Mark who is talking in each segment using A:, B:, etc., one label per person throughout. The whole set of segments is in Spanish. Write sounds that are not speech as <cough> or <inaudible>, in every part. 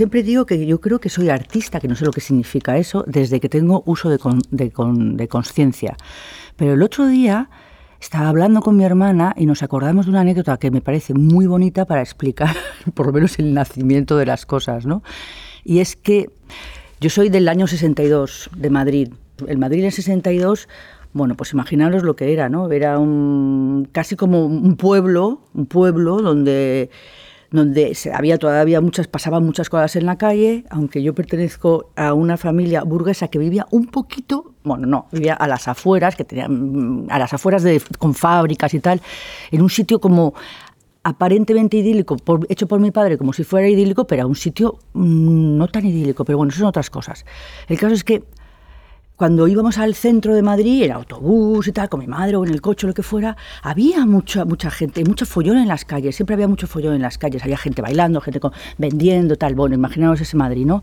A: siempre digo que yo creo que soy artista, que no sé lo que significa eso, desde que tengo uso de, de conciencia. Pero el otro día estaba hablando con mi hermana y nos acordamos de una anécdota que me parece muy bonita para explicar <laughs> por lo menos el nacimiento de las cosas, ¿no? Y es que yo soy del año 62, de Madrid. El Madrid en 62 bueno, pues imaginaros lo que era, ¿no? Era un, casi como un pueblo, un pueblo donde donde había todavía muchas, pasaban muchas cosas en la calle, aunque yo pertenezco a una familia burguesa que vivía un poquito, bueno, no, vivía a las afueras, que tenían, a las afueras de, con fábricas y tal, en un sitio como aparentemente idílico, hecho por mi padre como si fuera idílico, pero a un sitio mm, no tan idílico, pero bueno, son otras cosas. El caso es que cuando íbamos al centro de Madrid, en autobús y tal, con mi madre o en el coche o lo que fuera, había mucha, mucha gente, mucho follón en las calles, siempre había mucho follón en las calles, había gente bailando, gente vendiendo, tal, bueno, imaginaos ese Madrid, ¿no?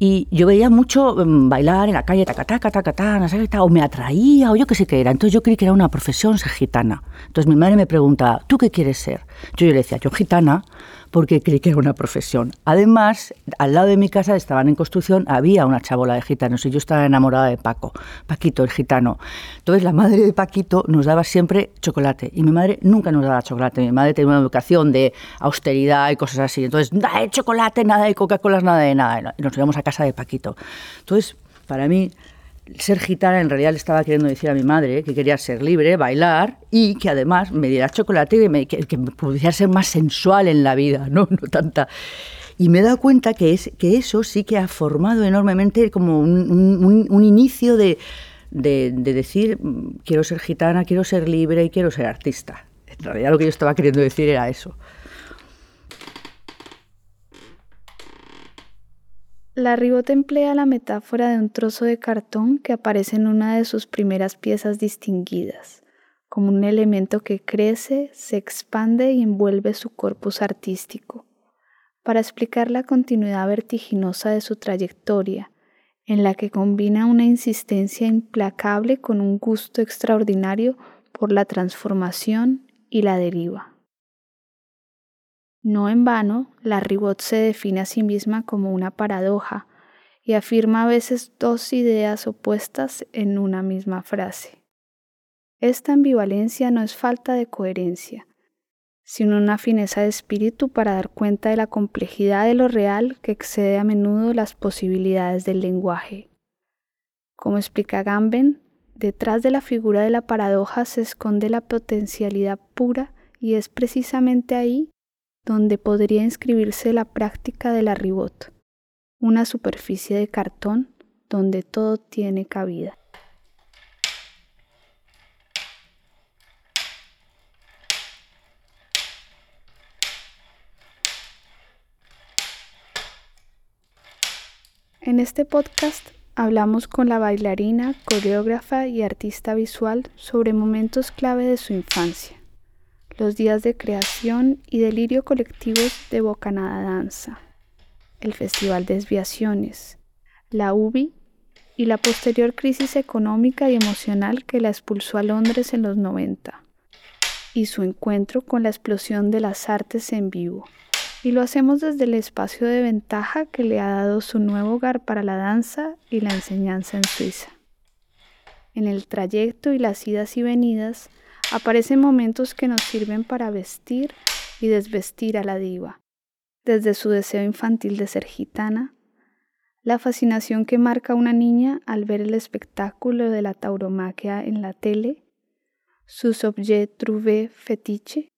A: Y yo veía mucho mm, bailar en la calle, taca, taca, taca, o me atraía, o yo qué sé qué era. Entonces yo creí que era una profesión ser gitana. Entonces mi madre me preguntaba, ¿tú qué quieres ser? Yo, yo le decía, yo gitana, porque creí que era una profesión. Además, al lado de mi casa estaban en construcción, había una chabola de gitanos y yo estaba enamorada de Paco, Paquito, el gitano. Entonces la madre de Paquito nos daba siempre chocolate y mi madre nunca nos daba chocolate. Mi madre tenía una educación de austeridad y cosas así. Entonces, nada de chocolate, nada de Coca-Cola, nada de nada. Y nos íbamos a casa de Paquito. Entonces, para mí, ser gitana en realidad le estaba queriendo decir a mi madre que quería ser libre, bailar y que además me diera chocolate y que, que, pudiera ser más sensual en la vida, ¿no? <laughs> no tanta. Y me he dado cuenta que, es, que eso sí que ha formado enormemente como un, un, inicio de, de, de, decir quiero ser gitana, quiero ser libre y quiero ser artista. En realidad lo que yo estaba queriendo decir era eso.
B: La Ribot emplea la metáfora de un trozo de cartón que aparece en una de sus primeras piezas distinguidas, como un elemento que crece, se expande y envuelve su corpus artístico, para explicar la continuidad vertiginosa de su trayectoria, en la que combina una insistencia implacable con un gusto extraordinario por la transformación y la deriva. No en vano, la Ribot se define a sí misma como una paradoja y afirma a veces dos ideas opuestas en una misma frase. Esta ambivalencia no es falta de coherencia, sino una fineza de espíritu para dar cuenta de la complejidad de lo real que excede a menudo las posibilidades del lenguaje. Como explica Gamben, detrás de la figura de la paradoja se esconde la potencialidad pura y es precisamente ahí donde podría inscribirse la práctica de la ribot, una superficie de cartón donde todo tiene cabida. En este podcast hablamos con la bailarina, coreógrafa y artista visual sobre momentos clave de su infancia los días de creación y delirio colectivos de Bocanada Danza, el Festival Desviaciones, la UBI y la posterior crisis económica y emocional que la expulsó a Londres en los 90, y su encuentro con la explosión de las artes en vivo. Y lo hacemos desde el espacio de ventaja que le ha dado su nuevo hogar para la danza y la enseñanza en Suiza. En el trayecto y las idas y venidas, aparecen momentos que nos sirven para vestir y desvestir a la diva, desde su deseo infantil de ser gitana, la fascinación que marca una niña al ver el espectáculo de la tauromaquia en la tele, sus objets trouvé fetiche,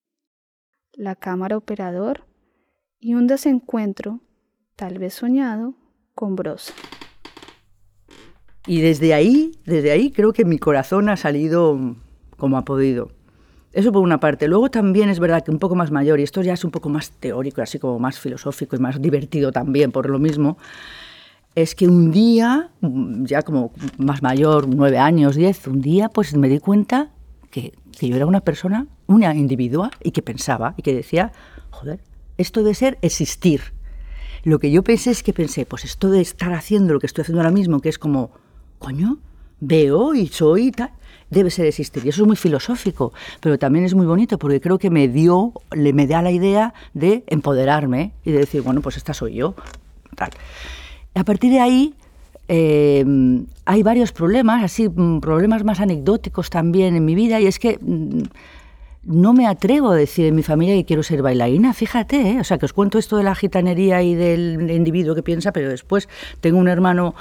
B: la cámara operador y un desencuentro, tal vez soñado, con Brosa.
A: Y desde ahí, desde ahí creo que mi corazón ha salido como ha podido. Eso por una parte. Luego también es verdad que un poco más mayor, y esto ya es un poco más teórico, así como más filosófico y más divertido también por lo mismo, es que un día, ya como más mayor, nueve años, diez, un día pues me di cuenta que, que yo era una persona, una individua, y que pensaba, y que decía, joder, esto de ser existir. Lo que yo pensé es que pensé, pues esto de estar haciendo lo que estoy haciendo ahora mismo, que es como, coño, veo y soy y tal, debe ser existir. Y eso es muy filosófico, pero también es muy bonito porque creo que me dio, le me da la idea de empoderarme y de decir, bueno, pues esta soy yo. Tal. A partir de ahí eh, hay varios problemas, así mm, problemas más anecdóticos también en mi vida, y es que mm, no me atrevo a decir en mi familia que quiero ser bailarina, fíjate, ¿eh? o sea, que os cuento esto de la gitanería y del individuo que piensa, pero después tengo un hermano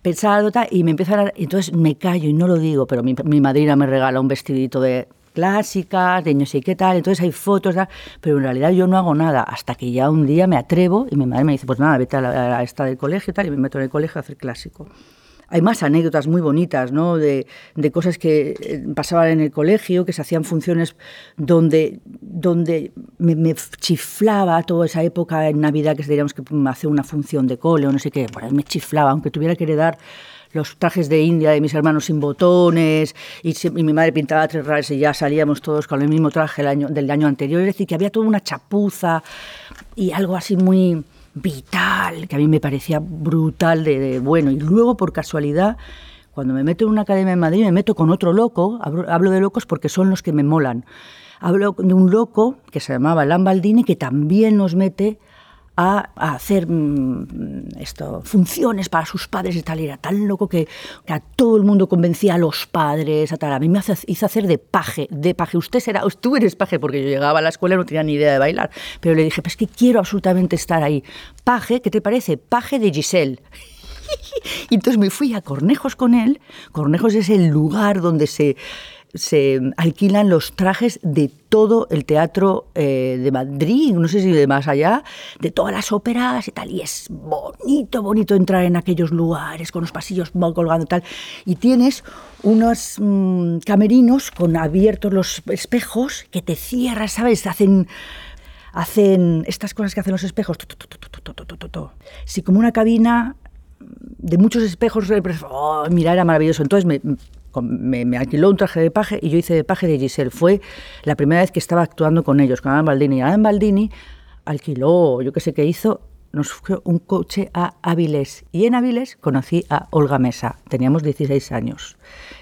A: pensado y me empieza a... Entonces me callo y no lo digo, pero mi, mi madrina me regala un vestidito de clásicas, de no sé qué tal, entonces hay fotos, pero en realidad yo no hago nada hasta que ya un día me atrevo y mi madre me dice, pues nada, vete a, la, a esta del colegio y tal, y me meto en el colegio a hacer clásico hay más anécdotas muy bonitas, ¿no? De, cosas que eh, pasaban en el colegio, que se hacían funciones donde, donde me, chiflaba toda esa época en Navidad que diríamos que hacer una función de cole o no sé qué. Bueno, me chiflaba, aunque tuviera que heredar los trajes de India de mis hermanos sin botones y, mi madre pintaba tres rayas y ya salíamos todos con el mismo traje del año, del año anterior. Es decir, que había toda una chapuza y algo así muy vital, que a mí me parecía brutal de, bueno. Y luego, por casualidad, cuando me meto en una academia en Madrid, me meto con otro loco, hablo, de locos porque son los que me molan. Hablo de un loco que se llamaba Lambaldini, que también nos mete a, hacer mm, esto, funciones para sus padres y tal. era tan loco que, a todo el mundo convencía a los padres. A, tal. a mí me hizo hacer de paje, de paje. Usted será, tú eres paje, porque yo llegaba a la escuela y no tenía ni idea de bailar. Pero le dije, pues que quiero absolutamente estar ahí. Paje, ¿qué te parece? Paje de Giselle. <laughs> y entonces me fui a Cornejos con él. Cornejos es el lugar donde se se alquilan los trajes de todo el teatro eh, de Madrid, no sé si de más allá, de todas las óperas y tal. Y es bonito, bonito entrar en aquellos lugares con los pasillos colgando y tal. Y tienes unos mm, camerinos con abiertos los espejos que te cierran, ¿sabes? Hacen hacen estas cosas que hacen los espejos. Sí, como una cabina de muchos espejos. Oh, mira, era maravilloso. Entonces me me, alquiló un traje de paje y yo hice de paje de Giselle. Fue la primera vez que estaba actuando con ellos, con Adam Baldini. Adam Baldini alquiló, yo qué sé qué hizo, nos fue un coche a Avilés. Y en Avilés conocí a Olga Mesa. Teníamos 16 años.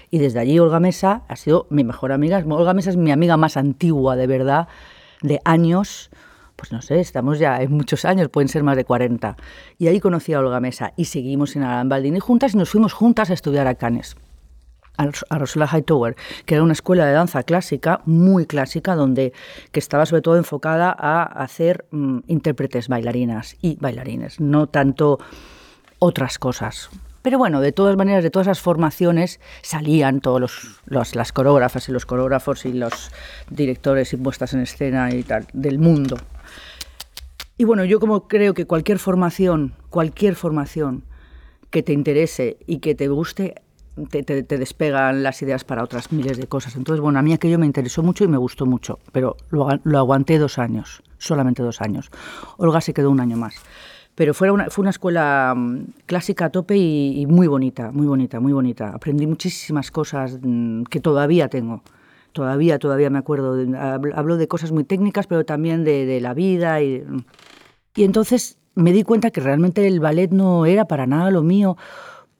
A: Y desde allí Olga Mesa ha sido mi mejor amiga. Olga Mesa es mi amiga más antigua, de verdad, de años pues no sé, estamos ya en muchos años, pueden ser más de 40. Y ahí conocí a Olga Mesa y seguimos en Adam Baldini juntas y nos fuimos juntas a estudiar a Cannes a Rosella Hightower, que era una escuela de danza clásica, muy clásica, donde que estaba sobre todo enfocada a hacer mm, intérpretes bailarinas y bailarines, no tanto otras cosas. Pero bueno, de todas maneras, de todas esas formaciones salían todos los, las coreógrafas y los coreógrafos y los directores y puestas en escena y tal del mundo. Y bueno, yo como creo que cualquier formación, cualquier formación que te interese y que te guste, te, despegan las ideas para otras miles de cosas. Entonces, bueno, a mí aquello me interesó mucho y me gustó mucho, pero lo, aguanté dos años, solamente dos años. Olga se quedó un año más. Pero fue una, escuela mm, clásica a tope y, muy bonita, muy bonita, muy bonita. Aprendí muchísimas cosas mm, que todavía tengo. Todavía, todavía me acuerdo. Hablo de cosas muy técnicas, pero también de, la vida. Y, y entonces me di cuenta que realmente el ballet no era para nada lo mío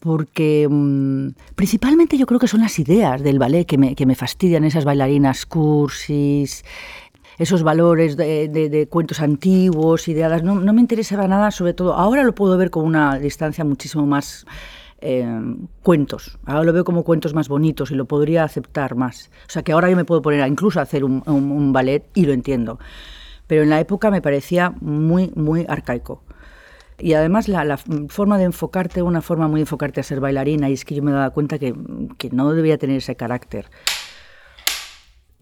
A: porque mm, principalmente yo creo que son las ideas del ballet que me, que me fastidian, esas bailarinas cursis, esos valores de, cuentos antiguos, ideadas, no, no, me interesaba nada, sobre todo, ahora lo puedo ver con una distancia muchísimo más eh, cuentos, ahora lo veo como cuentos más bonitos y lo podría aceptar más. O sea que ahora yo me puedo poner a incluso a hacer un, un ballet y lo entiendo. Pero en la época me parecía muy, muy arcaico. Y además la, forma de enfocarte, una forma muy de enfocarte a ser bailarina, y es que yo me daba cuenta que, que no debía tener ese carácter.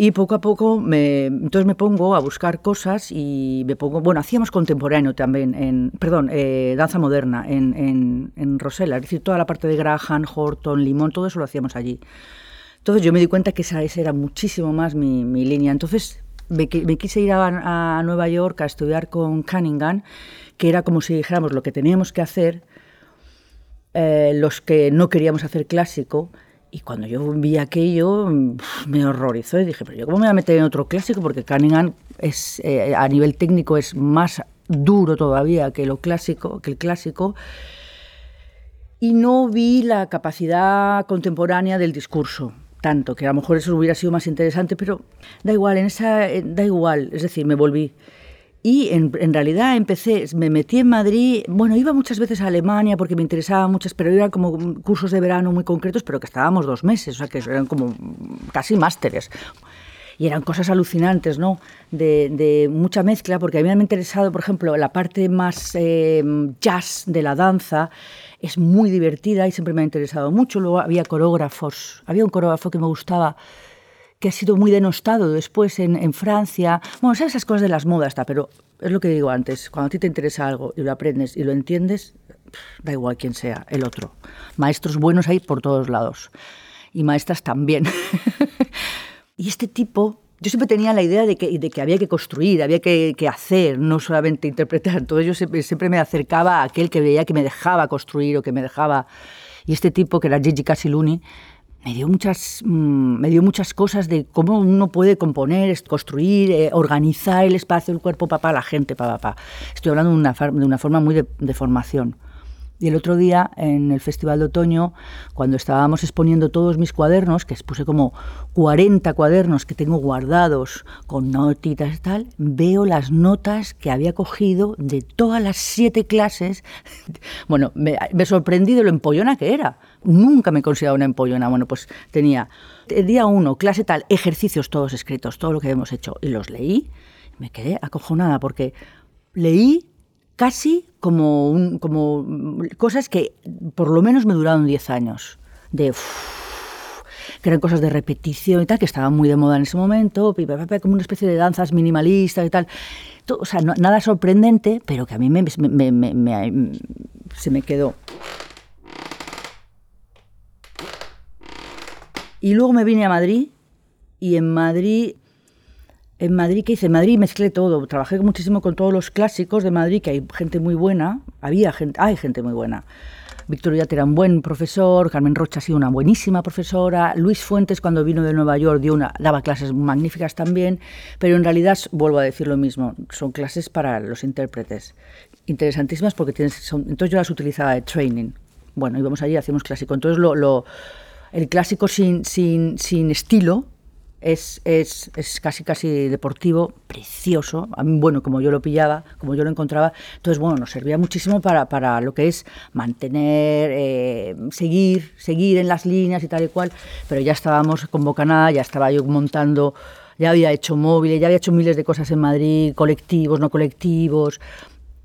A: Y poco a poco, me, entonces me pongo a buscar cosas y me pongo, bueno, hacíamos contemporáneo también, en, perdón, eh, danza moderna en, en, en Rosella, es decir, toda la parte de Graham, Horton, Limón, todo eso lo hacíamos allí. Entonces yo me di cuenta que esa, esa era muchísimo más mi, mi línea. Entonces me, quise ir a, Nueva York a estudiar con Cunningham, que era como si dijéramos lo que teníamos que hacer, eh, los que no queríamos hacer clásico. Y cuando yo vi aquello, me horrorizó y dije, pero yo cómo me voy a meter en otro clásico, porque Cunningham es, eh, a nivel técnico es más duro todavía que lo clásico, que el clásico. Y no vi la capacidad contemporánea del discurso tanto, que a lo mejor eso hubiera sido más interesante, pero da igual, en esa, da igual, es decir, me volví. Y en, en, realidad empecé, me metí en Madrid, bueno, iba muchas veces a Alemania porque me interesaba muchas, pero eran como cursos de verano muy concretos, pero que estábamos dos meses, o sea, que eran como casi másteres. Y eran cosas alucinantes, ¿no? De, de, mucha mezcla, porque a mí me ha interesado, por ejemplo, la parte más eh, jazz de la danza, es muy divertida y siempre me ha interesado mucho. Luego había coreógrafos, había un coreógrafo que me gustaba, que ha sido muy denostado después en, en Francia. Bueno, sabes esas cosas de las modas, está, pero es lo que digo antes, cuando a ti te interesa algo y lo aprendes y lo entiendes, da igual quién sea, el otro. Maestros buenos hay por todos lados y maestras también. <laughs> y este tipo, yo siempre tenía la idea de que, de que había que construir, había que, hacer, no solamente interpretar. Entonces yo siempre, siempre, me acercaba a aquel que veía que me dejaba construir o que me dejaba... Y este tipo, que era Gigi Casiluni, me dio muchas, mmm, me dio muchas cosas de cómo uno puede componer, construir, eh, organizar el espacio, el cuerpo, para la gente, papá, papá. Estoy hablando de una, forma muy de formación. Y el otro día, en el Festival de Otoño, cuando estábamos exponiendo todos mis cuadernos, que puse como 40 cuadernos que tengo guardados con notitas y tal, veo las notas que había cogido de todas las siete clases. <laughs> Bueno, me, me sorprendí de lo empollona que era. Nunca me he considerado una empollona. Bueno, pues tenía el día uno, clase tal, ejercicios todos escritos, todo lo que hemos hecho, y los leí. Me quedé acojonada porque leí casi como, un, como cosas que por lo menos me duraron 10 años. De, que eran cosas de repetición y tal, que estaban muy de moda en ese momento, como una especie de danzas minimalistas y tal. O sea, nada sorprendente, pero que a mí me, se me quedó. Y luego me vine a Madrid y en Madrid en Madrid, ¿qué hice? En Madrid mezclé todo. Trabajé muchísimo con todos los clásicos de Madrid, que hay gente muy buena. Había gente, hay gente muy buena. Víctor Villate era un buen profesor, Carmen Rocha ha sido una buenísima profesora, Luis Fuentes cuando vino de Nueva York dio una, daba clases magníficas también, pero en realidad, vuelvo a decir lo mismo, son clases para los intérpretes, interesantísimas porque tienes, entonces yo las utilizaba de training. Bueno, íbamos allí, hacíamos clásico. Entonces lo, el clásico sin estilo, es, es, es, casi casi deportivo, precioso, bueno, como yo lo pillaba, como yo lo encontraba, entonces, bueno, nos servía muchísimo para, para lo que es mantener, eh, seguir, seguir en las líneas y tal y cual, pero ya estábamos con Bocaná, ya estaba yo montando, ya había hecho móviles, ya había hecho miles de cosas en Madrid, colectivos, no colectivos,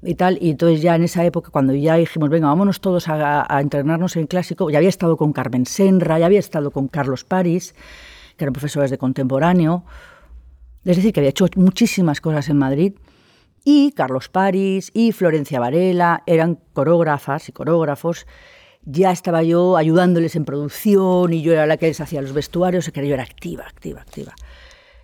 A: y tal, y entonces ya en esa época, cuando ya dijimos, venga, vámonos todos a, a entrenarnos en clásico, ya había estado con Carmen Senra, ya había estado con Carlos París, que eran profesores de contemporáneo. Es decir, que había hecho muchísimas cosas en Madrid. Y Carlos París y Florencia Varela eran coreógrafas y coreógrafos. Ya estaba yo ayudándoles en producción y yo era la que les hacía los vestuarios, que yo era activa, activa, activa.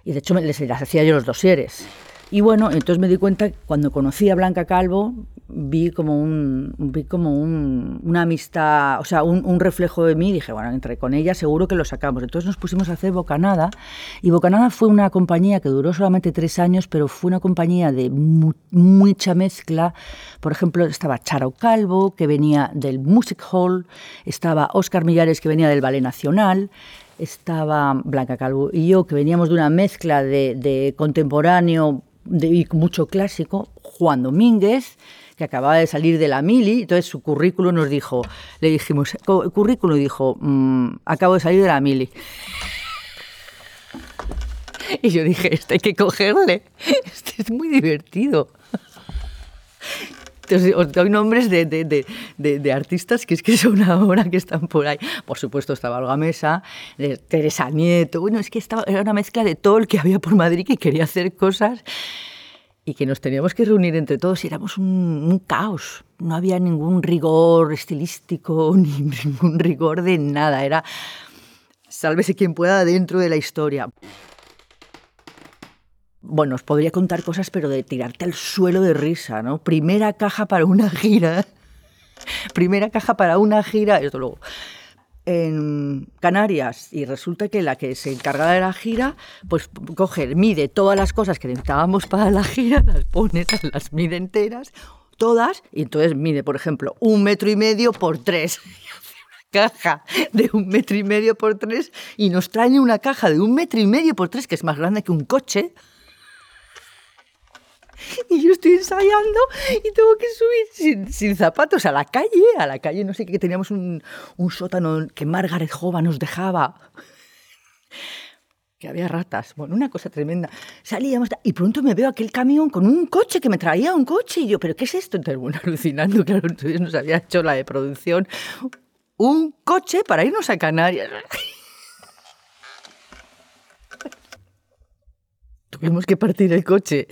A: Y de hecho les, les hacía yo los dosieres. Y bueno, entonces me di cuenta, cuando conocí a Blanca Calvo, vi como un, vi como un, una amistad, o sea, un, un, reflejo de mí, dije, bueno, entre con ella seguro que lo sacamos. Entonces nos pusimos a hacer Bocanada, y Bocanada fue una compañía que duró solamente tres años, pero fue una compañía de mu mucha mezcla. Por ejemplo, estaba Charo Calvo, que venía del Music Hall, estaba Óscar Millares, que venía del Ballet Nacional, estaba Blanca Calvo y yo, que veníamos de una mezcla de, contemporáneo y mucho clásico, Juan Domínguez, que acababa de salir de la mili, entonces su currículum nos dijo, le dijimos, currículum dijo, mmm, acabo de salir de la mili. <laughs> Y yo dije, este hay que cogerle, <laughs> este es muy divertido. <laughs> Entonces, os doy nombres de, de, de, de, artistas que es que son ahora que están por ahí. Por supuesto estaba Olga Mesa, Teresa Nieto, bueno, es que estaba, era una mezcla de todo el que había por Madrid que quería hacer cosas y que nos teníamos que reunir entre todos y éramos un, caos. No había ningún rigor estilístico <laughs> ni ningún rigor de nada. Era sálvese quien pueda dentro de la historia. Bueno, os podría contar cosas, pero de tirarte al suelo de risa, ¿no? Primera caja para una gira. <laughs> Primera caja para una gira. Esto luego en Canarias y resulta que la que se encargaba de la gira, pues coge, mide todas las cosas que necesitábamos para la gira, las pone, <laughs> las mide enteras, todas, y entonces mide, por ejemplo, un metro y medio por tres. <laughs> caja de un metro y medio por tres y nos traen una caja de un metro y medio por tres, que es más grande que un coche. <laughs> Y yo estoy ensayando y tengo que subir sin, zapatos a la calle, a la calle, no sé qué, teníamos un, un sótano que Margaret Jova nos dejaba <laughs> que había ratas, bueno, una cosa tremenda. Salíamos y pronto me veo aquel camión con un coche que me traía un coche y yo, ¿pero qué es esto? Entonces, bueno, <laughs> alucinando, claro, entonces nos había hecho la de producción un coche para irnos a Canarias. Tuvimos que partir el coche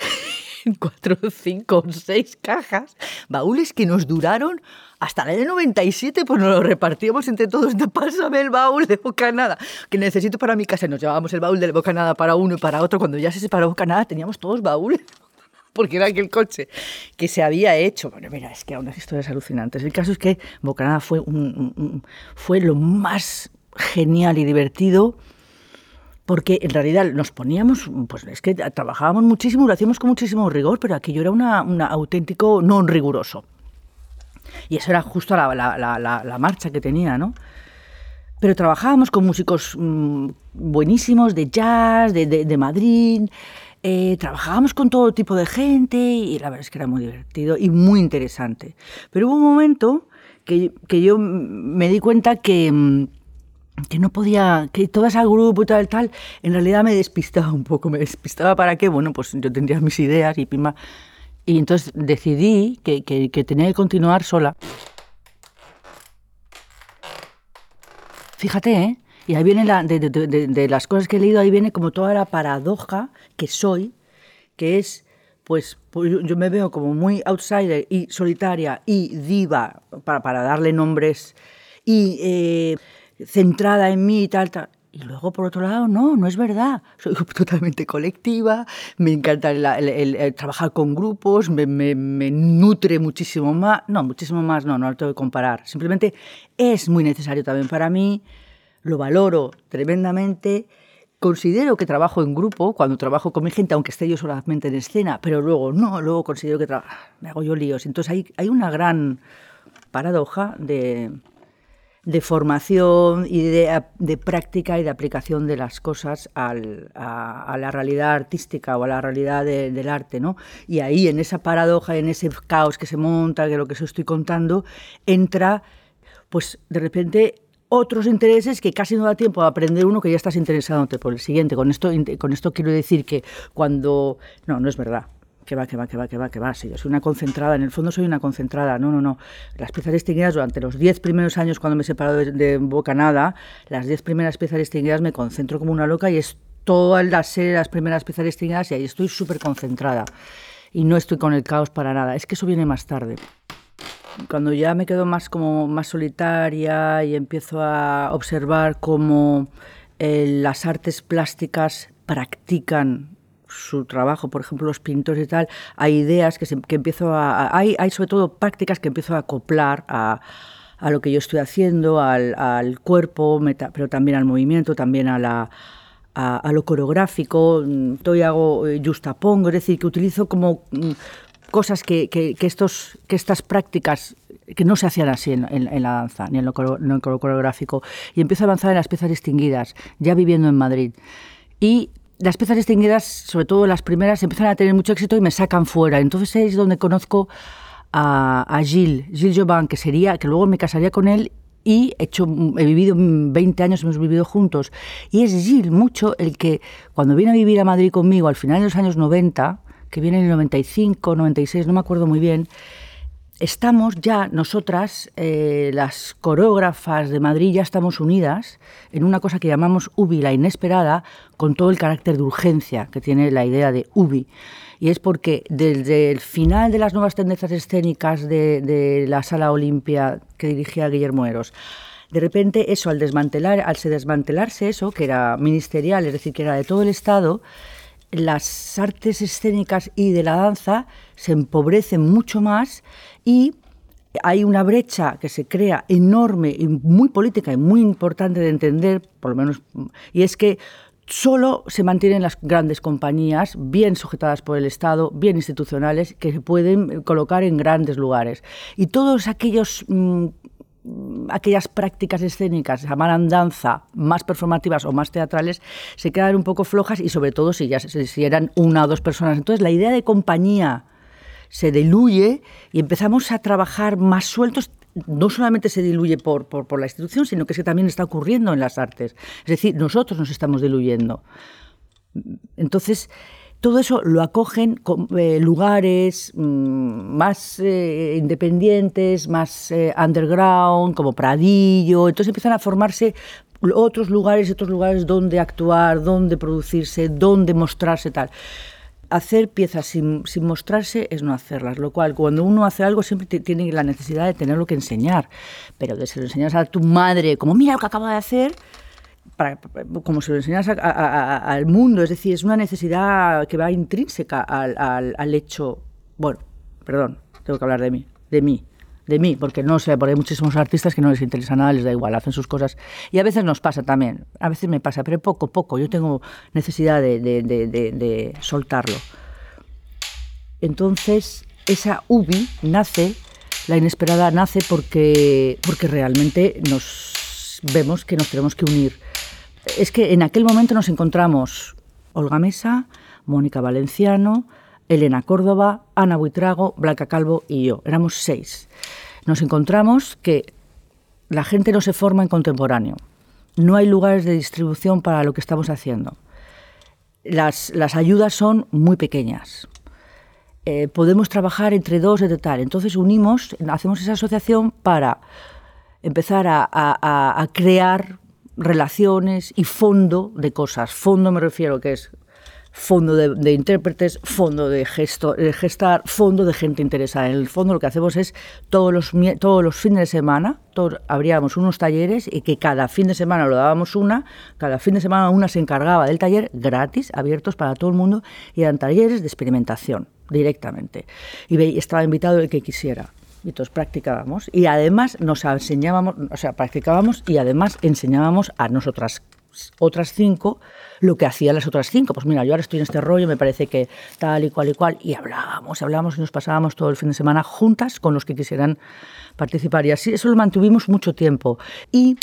A: en cuatro, cinco, seis cajas, baúles que nos duraron hasta la de 97, pues nos lo repartíamos entre todos. Pásame el baúl de Bocanada, que necesito para mi casa. Nos llevábamos el baúl de Bocanada para uno y para otro. Cuando ya se separó Bocanada, teníamos todos baúles <laughs> porque era aquel coche que se había hecho. Bueno, mira, es que hay unas historias alucinantes. El caso es que Bocanada fue, un, fue lo más genial y divertido porque en realidad nos poníamos, pues es que trabajábamos muchísimo, lo hacíamos con muchísimo rigor, pero aquello era un auténtico no riguroso. Y eso era justo la, la, marcha que tenía, ¿no? Pero trabajábamos con músicos mm, buenísimos de jazz, de, de Madrid, eh, trabajábamos con todo tipo de gente y la verdad es que era muy divertido y muy interesante. Pero hubo un momento que, que yo me di cuenta que, mm, que no podía, que todo ese grupo y tal, tal, en realidad me despistaba un poco. ¿Me despistaba para qué? Bueno, pues yo tendría mis ideas y pima. Y entonces decidí que, que, que tenía que continuar sola. Fíjate, ¿eh? Y ahí viene la, de, las cosas que he leído, ahí viene como toda la paradoja que soy, que es, pues, pues yo, me veo como muy outsider y solitaria y diva, para, para darle nombres, y eh, centrada en mí y tal, tal. Y luego, por otro lado, no, no es verdad. Soy <laughs> totalmente colectiva, me encanta el, trabajar con grupos, me, me, me, nutre muchísimo más. No, muchísimo más, no, no lo tengo que comparar. Simplemente es muy necesario también para mí lo valoro tremendamente. Considero que trabajo en grupo cuando trabajo con mi gente, aunque esté yo solamente en escena, pero luego no, luego considero que me hago yo líos. Entonces hay, hay una gran paradoja de, de formación y de, de, práctica y de aplicación de las cosas al, a, la realidad artística o a la realidad del arte, ¿no? Y ahí, en esa paradoja, en ese caos que se monta, de lo que os estoy contando, entra, pues de repente otros intereses que casi no da tiempo a aprender uno que ya estás interesándote por el siguiente. Con esto, con esto quiero decir que cuando... No, no es verdad. Que va, que va, que va, que va, que va. Si yo soy una concentrada, en el fondo soy una concentrada. No, no, no. Las piezas distinguidas durante los diez primeros años cuando me he separado de, de Bocanada, las diez primeras piezas distinguidas me concentro como una loca y es toda la serie las primeras piezas distinguidas y ahí estoy súper concentrada. Y no estoy con el caos para nada. Es que eso viene más tarde cuando ya me quedo más como más solitaria y empiezo a observar cómo eh, las artes plásticas practican su trabajo, por ejemplo, los pintores y tal, hay ideas que, que empiezo a... Hay, hay, sobre todo prácticas que empiezo a acoplar a, a lo que yo estoy haciendo, al, al cuerpo, pero también al movimiento, también a la, a, lo coreográfico, estoy hago eh, justapongo, es decir, que utilizo como mm, cosas que, que, estos, que estas prácticas que no se hacían así en, la danza, ni en lo, coreográfico, y empiezo a avanzar en las piezas distinguidas, ya viviendo en Madrid. Y las piezas distinguidas, sobre todo las primeras, empiezan a tener mucho éxito y me sacan fuera. Entonces es donde conozco a, a Gilles, Gilles Jobin, que sería, que luego me casaría con él y he, hecho, he vivido 20 años, hemos vivido juntos. Y es Gilles mucho el que, cuando viene a vivir a Madrid conmigo al final de los años 90, que viene en el 95, 96, no me acuerdo muy bien, estamos ya nosotras, eh, las coreógrafas de Madrid, ya estamos unidas en una cosa que llamamos UBI, la inesperada, con todo el carácter de urgencia que tiene la idea de UBI. Y es porque desde el final de las nuevas tendencias escénicas de, la Sala Olimpia que dirigía Guillermo Eros, de repente eso, al desmantelar, al se desmantelarse eso, que era ministerial, es decir, que era de todo el Estado, las artes escénicas y de la danza se empobrecen mucho más y hay una brecha que se crea enorme y muy política y muy importante de entender, por lo menos, y es que solo se mantienen las grandes compañías, bien sujetadas por el Estado, bien institucionales, que se pueden colocar en grandes lugares. Y todos aquellos mm, aquellas prácticas escénicas, llamaran danza, más performativas o más teatrales, se quedan un poco flojas y sobre todo si, ya, si eran una o dos personas. Entonces la idea de compañía se diluye y empezamos a trabajar más sueltos. No solamente se diluye por, por, la institución, sino que, también está ocurriendo en las artes. Es decir, nosotros nos estamos diluyendo. Entonces, todo eso lo acogen eh, lugares mm, más eh, independientes, más eh, underground, como Pradillo. Entonces empiezan a formarse otros lugares otros lugares donde actuar, donde producirse, donde mostrarse tal. Hacer piezas sin, sin, mostrarse es no hacerlas, lo cual cuando uno hace algo siempre tiene la necesidad de tenerlo que enseñar, pero de si lo enseñas a tu madre como mira lo que acaba de hacer, como se lo enseñas al mundo, es decir, es una necesidad que va intrínseca al, hecho, bueno, perdón, tengo que hablar de mí, de mí, de mí, porque no sé, porque hay muchísimos artistas que no les interesa nada, les da igual, hacen sus cosas. Y a veces nos pasa también, a veces me pasa, pero poco, poco, yo tengo necesidad de, de soltarlo. Entonces, esa UBI nace, la inesperada nace porque, porque realmente nos vemos que nos tenemos que unir es que en aquel momento nos encontramos Olga Mesa, Mónica Valenciano, Elena Córdoba, Ana Buitrago, Blanca Calvo y yo. Éramos seis. Nos encontramos que la gente no se forma en contemporáneo. No hay lugares de distribución para lo que estamos haciendo. Las, ayudas son muy pequeñas. Eh, podemos trabajar entre dos de tal. Entonces unimos, hacemos esa asociación para empezar a crear relaciones y fondo de cosas. Fondo me refiero que es fondo de, intérpretes, fondo de, gesto, gestar, fondo de gente interesada. En el fondo lo que hacemos es todos los, todos los fines de semana, todos, abríamos unos talleres y que cada fin de semana lo dábamos una, cada fin de semana una se encargaba del taller gratis, abiertos para todo el mundo, y eran talleres de experimentación directamente. Y estaba invitado el que quisiera y todos practicábamos y además nos enseñábamos, o sea, practicábamos y además enseñábamos a nosotras otras cinco lo que hacían las otras cinco. Pues mira, yo ahora estoy en este rollo, me parece que tal y cual y cual, y hablábamos, hablábamos y nos pasábamos todo el fin de semana juntas con los que quisieran participar. Y así eso lo mantuvimos mucho tiempo. Y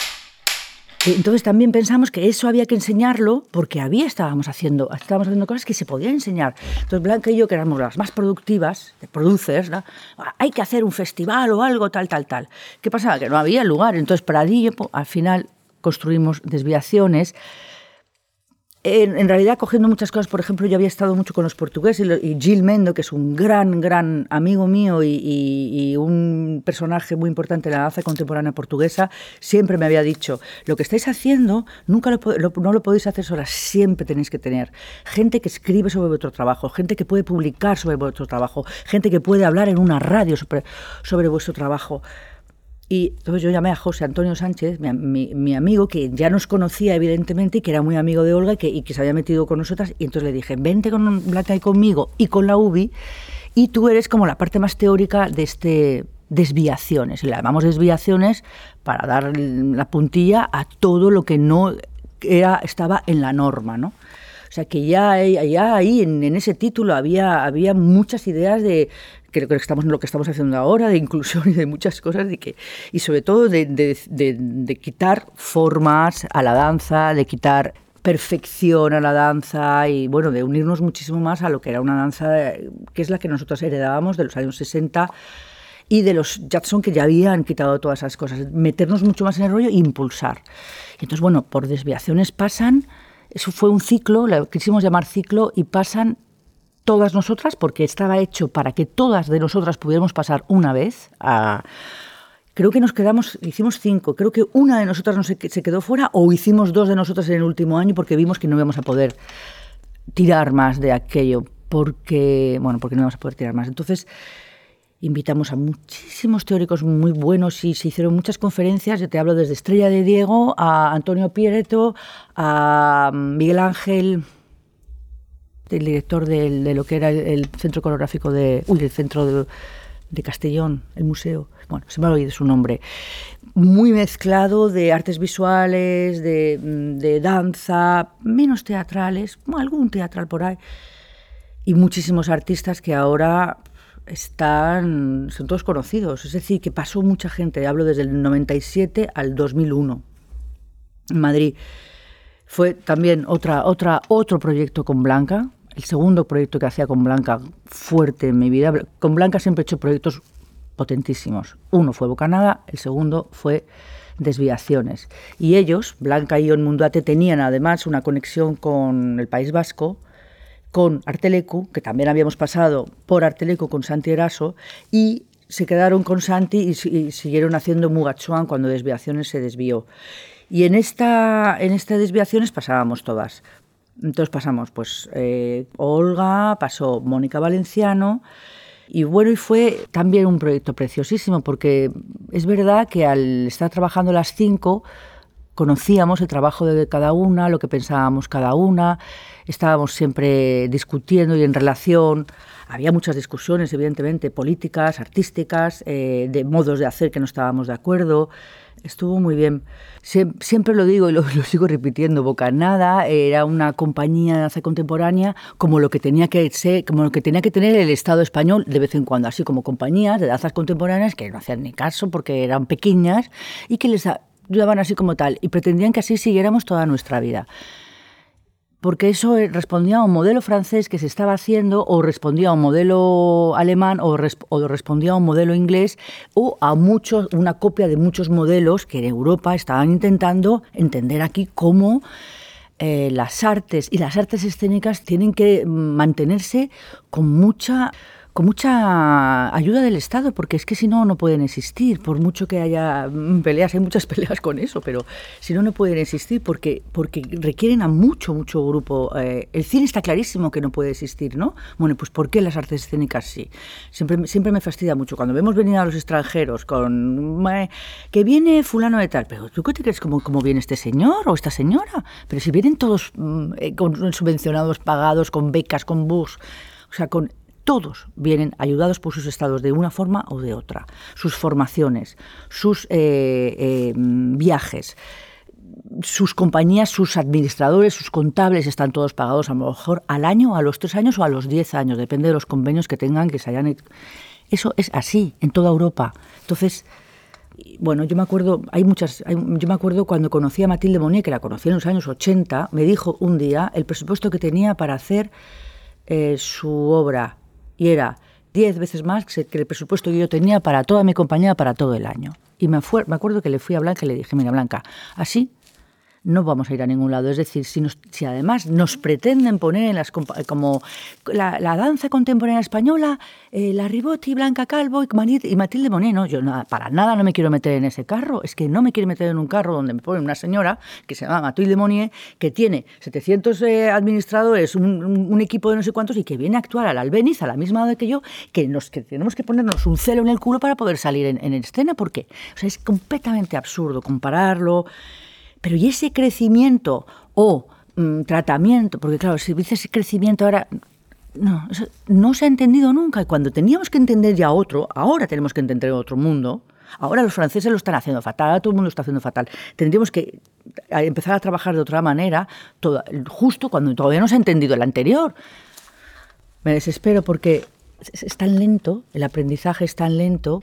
A: entonces también pensamos que eso había que enseñarlo porque había estábamos haciendo, estábamos haciendo cosas que se podían enseñar. Entonces Blanca y yo, que éramos las más productivas, de producers, hay que hacer un festival o algo, tal, tal, tal. ¿Qué pasaba? Que no había lugar. Entonces Pradillo, al final construimos desviaciones en, realidad cogiendo muchas cosas, por ejemplo, yo había estado mucho con los portugueses y Gil Mendo, que es un gran, gran amigo mío y, un personaje muy importante en la danza contemporánea portuguesa, siempre me había dicho, lo que estáis haciendo nunca lo, no lo podéis hacer solas, siempre tenéis que tener gente que escribe sobre vuestro trabajo, gente que puede publicar sobre vuestro trabajo, gente que puede hablar en una radio sobre, sobre vuestro trabajo. Y entonces yo llamé a José Antonio Sánchez, mi, amigo, que ya nos conocía evidentemente y que era muy amigo de Olga y que, y se había metido con nosotras. Y entonces le dije, vente con Blanca y conmigo y con la UBI y tú eres como la parte más teórica de este desviaciones. Le llamamos desviaciones para dar la puntilla a todo lo que no era, estaba en la norma, ¿no? O sea que ya, ya ahí en, en, ese título había, había muchas ideas de, creo que estamos en lo que estamos haciendo ahora, de inclusión y de muchas cosas, de que, y sobre todo de, de, quitar formas a la danza, de quitar perfección a la danza y bueno, de unirnos muchísimo más a lo que era una danza que es la que nosotros heredábamos de los años 60 y de los Jackson que ya habían quitado todas esas cosas, meternos mucho más en el rollo e impulsar. entonces, bueno, por desviaciones pasan, eso fue un ciclo, lo quisimos llamar ciclo, y pasan todas nosotras, porque estaba hecho para que todas de nosotras pudiéramos pasar una vez. Creo que nos quedamos, hicimos cinco, creo que una de nosotras no se, quedó fuera o hicimos dos de nosotras en el último año porque vimos que no íbamos a poder tirar más de aquello, porque, bueno, porque no íbamos a poder tirar más. Entonces, invitamos a muchísimos teóricos muy buenos y se hicieron muchas conferencias. Yo te hablo desde Estrella de Diego a Antonio Piereto, a Miguel Ángel, el director de, lo que era el, centro coreográfico de, uy, el centro de, Castellón, el museo, bueno, se me ha oído su nombre, muy mezclado de artes visuales, de, danza, menos teatrales, algún teatral por ahí, y muchísimos artistas que ahora están, son todos conocidos. Es decir, que pasó mucha gente. Hablo desde el 97 al 2001 en Madrid. Fue también otra, otra, otro proyecto con Blanca, el segundo proyecto que hacía con Blanca fuerte en mi vida. Con Blanca siempre he hecho proyectos potentísimos. Uno fue Bocanada, el segundo fue Desviaciones. Y ellos, Blanca y Ion Munduate, tenían además una conexión con el País Vasco, con Artelecu, que también habíamos pasado por Artelecu con Santi Eraso, y se quedaron con Santi y, siguieron haciendo Mugachuan cuando Desviaciones se desvió. Y en esta, en estas desviaciones pasábamos todas. Entonces pasamos, pues, eh, Olga, pasó Mónica Valenciano, y bueno, y fue también un proyecto preciosísimo, porque es verdad que al estar trabajando las cinco, conocíamos el trabajo de cada una, lo que pensábamos cada una, estábamos siempre discutiendo y en relación. Había muchas discusiones, evidentemente, políticas, artísticas, eh, de modos de hacer que no estábamos de acuerdo estuvo muy bien. siempre lo digo y lo, <laughs> sigo repitiendo, Bocanada era una compañía de danza contemporánea como lo que tenía que ser, como lo que tenía que tener el Estado español de vez en cuando, así como compañías de danzas contemporáneas que no hacían ni caso porque eran pequeñas y que les ayudaban así como tal y pretendían que así siguiéramos toda nuestra vida porque eso eh, respondía a un modelo francés que se estaba haciendo o respondía a un modelo alemán o, respondía a un modelo inglés o a muchos, una copia de muchos modelos que en Europa estaban intentando entender aquí cómo eh, las artes y las artes escénicas tienen que mantenerse con mucha con mucha ayuda del Estado, porque es que si no, no pueden existir, por mucho que haya peleas, hay muchas <laughs> peleas con eso, pero si no, no pueden existir porque, porque requieren a mucho, mucho grupo. Eh, el cine está clarísimo que no puede existir, ¿no? Bueno, pues ¿por qué las artes escénicas sí? Siempre, siempre me fastidia mucho cuando vemos venir a los extranjeros con que viene fulano de tal, pero ¿tú qué te crees cómo, cómo viene este señor o esta señora? Pero si vienen todos mm, eh, con subvencionados, pagados, con becas, con bus, o sea, con todos vienen ayudados por sus estados de una forma o de otra, sus formaciones, sus eh, eh, viajes sus compañías, sus administradores, sus contables están todos pagados a lo mejor al año, a los tres años o a los diez años, depende de los convenios que tengan, que se hayan... Eso es así en toda Europa. Entonces, bueno, yo me acuerdo, hay muchas, yo me acuerdo cuando conocí a Matilde Monier, que la conocí en los años 80, me dijo un día el presupuesto que tenía para hacer eh, su obra y era diez veces más que el presupuesto que yo tenía para toda mi compañía para todo el año. Y me, me acuerdo que le fui a Blanca y le dije, mira Blanca, así no vamos a ir a ningún lado. Es decir, si, además nos pretenden poner en las como la, danza contemporánea española, eh, la Ribotti, Blanca Calvo y, Matilde Monet, yo para nada no me quiero meter en ese carro. Es que no me quiero meter en un carro donde me pone una señora que se llama Matilde Monet, que tiene 700 eh, administradores, un, equipo de no sé cuántos y que viene a actuar al albeniz a la misma edad que yo, que, nos, que tenemos que ponernos un celo en el culo para poder salir en, en escena. ¿Por qué? O sea, es completamente absurdo compararlo. Pero ¿y ese crecimiento o mm, tratamiento? Porque claro, si dices crecimiento ahora... No, no se ha entendido nunca. Y cuando teníamos que entender ya otro, ahora tenemos que entender otro mundo. Ahora los franceses lo están haciendo fatal, todo el mundo lo está haciendo fatal. Tendríamos que empezar a trabajar de otra manera, justo cuando todavía no se ha entendido el anterior. Me desespero porque es tan lento, el aprendizaje es tan lento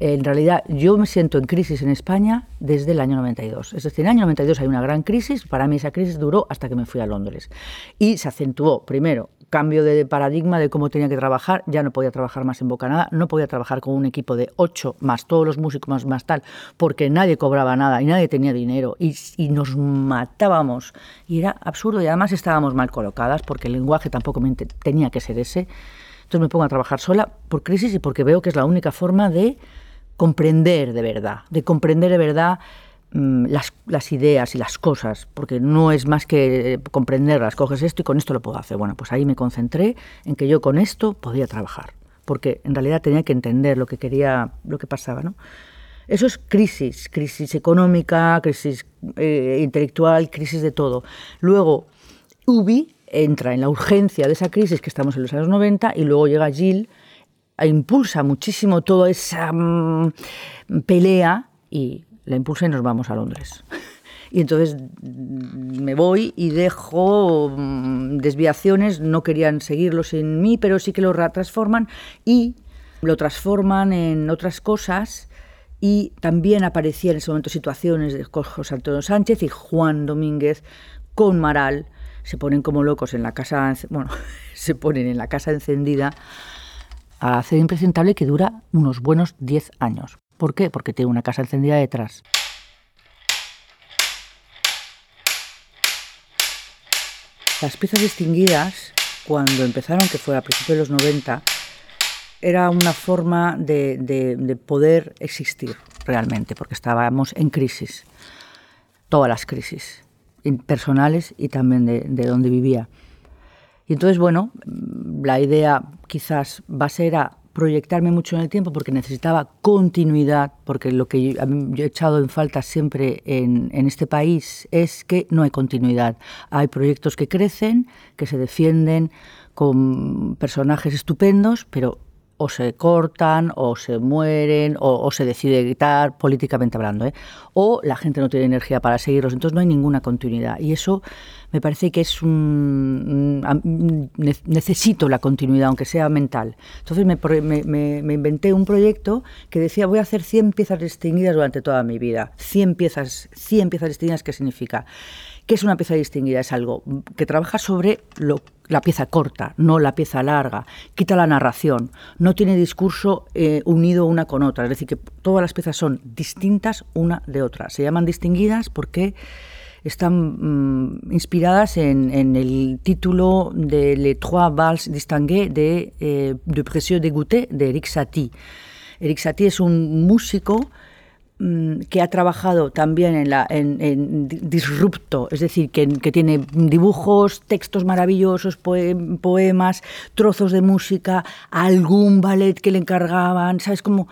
A: en realidad yo me siento en crisis en España desde el año 92. Es decir, en el año 92 hay una gran crisis, para mí esa crisis duró hasta que me fui a Londres. Y se acentuó, primero, cambio de paradigma de cómo tenía que trabajar, ya no podía trabajar más en Bocanada, no podía trabajar con un equipo de ocho más todos los músicos más, más tal, porque nadie cobraba nada y nadie tenía dinero y, y, nos matábamos. Y era absurdo y además estábamos mal colocadas porque el lenguaje tampoco tenía que ser ese. Entonces me pongo a trabajar sola por crisis y porque veo que es la única forma de comprender de verdad, de comprender de verdad mm, las, ideas y las cosas, porque no es más que comprenderlas, coges esto y con esto lo puedo hacer. Bueno, pues ahí me concentré en que yo con esto podía trabajar, porque en realidad tenía que entender lo que quería, lo que pasaba, ¿no? Eso es crisis, crisis económica, crisis eh, intelectual, crisis de todo. Luego, UBI entra en la urgencia de esa crisis que estamos en los años 90 y luego llega Jill impulsa muchísimo toda esa mm, pelea y la impulsa y nos vamos a Londres. <laughs> Y entonces mm, me voy y dejo mm, desviaciones, no querían seguirlos en mí, pero sí que lo transforman y lo transforman en otras cosas. Y también aparecían en ese momento situaciones de José Antonio Sánchez y Juan Domínguez con Maral. Se ponen como locos en la casa, <laughs> bueno, se ponen en la casa encendida a hacer impresentable que dura unos buenos 10 años. ¿Por qué? Porque tiene una casa encendida detrás. Las piezas distinguidas, cuando empezaron, que fue a principios de los 90, era una forma de, poder existir realmente, porque estábamos en crisis, todas las crisis, personales y también de, de donde vivía. Y entonces, bueno, la idea quizás va a ser proyectarme mucho en el tiempo porque necesitaba continuidad, porque lo que yo, he echado en falta siempre en, en, este país es que no hay continuidad. Hay proyectos que crecen, que se defienden con personajes estupendos, pero o se cortan, o se mueren, o, se decide quitar, políticamente hablando, ¿eh? o la gente no tiene energía para seguirlos, entonces no hay ninguna continuidad. Y eso me parece que es un... necesito la continuidad, aunque sea mental. Entonces me, me, inventé un proyecto que decía, voy a hacer 100 piezas distinguidas durante toda mi vida. 100 piezas, 100 piezas distinguidas, ¿qué significa? ¿Qué es una pieza distinguida? Es algo que trabaja sobre la pieza corta, no la pieza larga. Quita la narración, no tiene discurso eh, unido una con otra. Es decir, que todas las piezas son distintas una de otra. Se llaman distinguidas porque están mm, inspiradas en, el título de Les Trois Vals Distingués de, eh, de Précieux de Goutet de Eric Satie. Eric Satie es un músico Mm, que ha trabajado también en, la, en, Disrupto, es decir, que, tiene dibujos, textos maravillosos, poemas, trozos de música, algún ballet que le encargaban, ¿sabes cómo?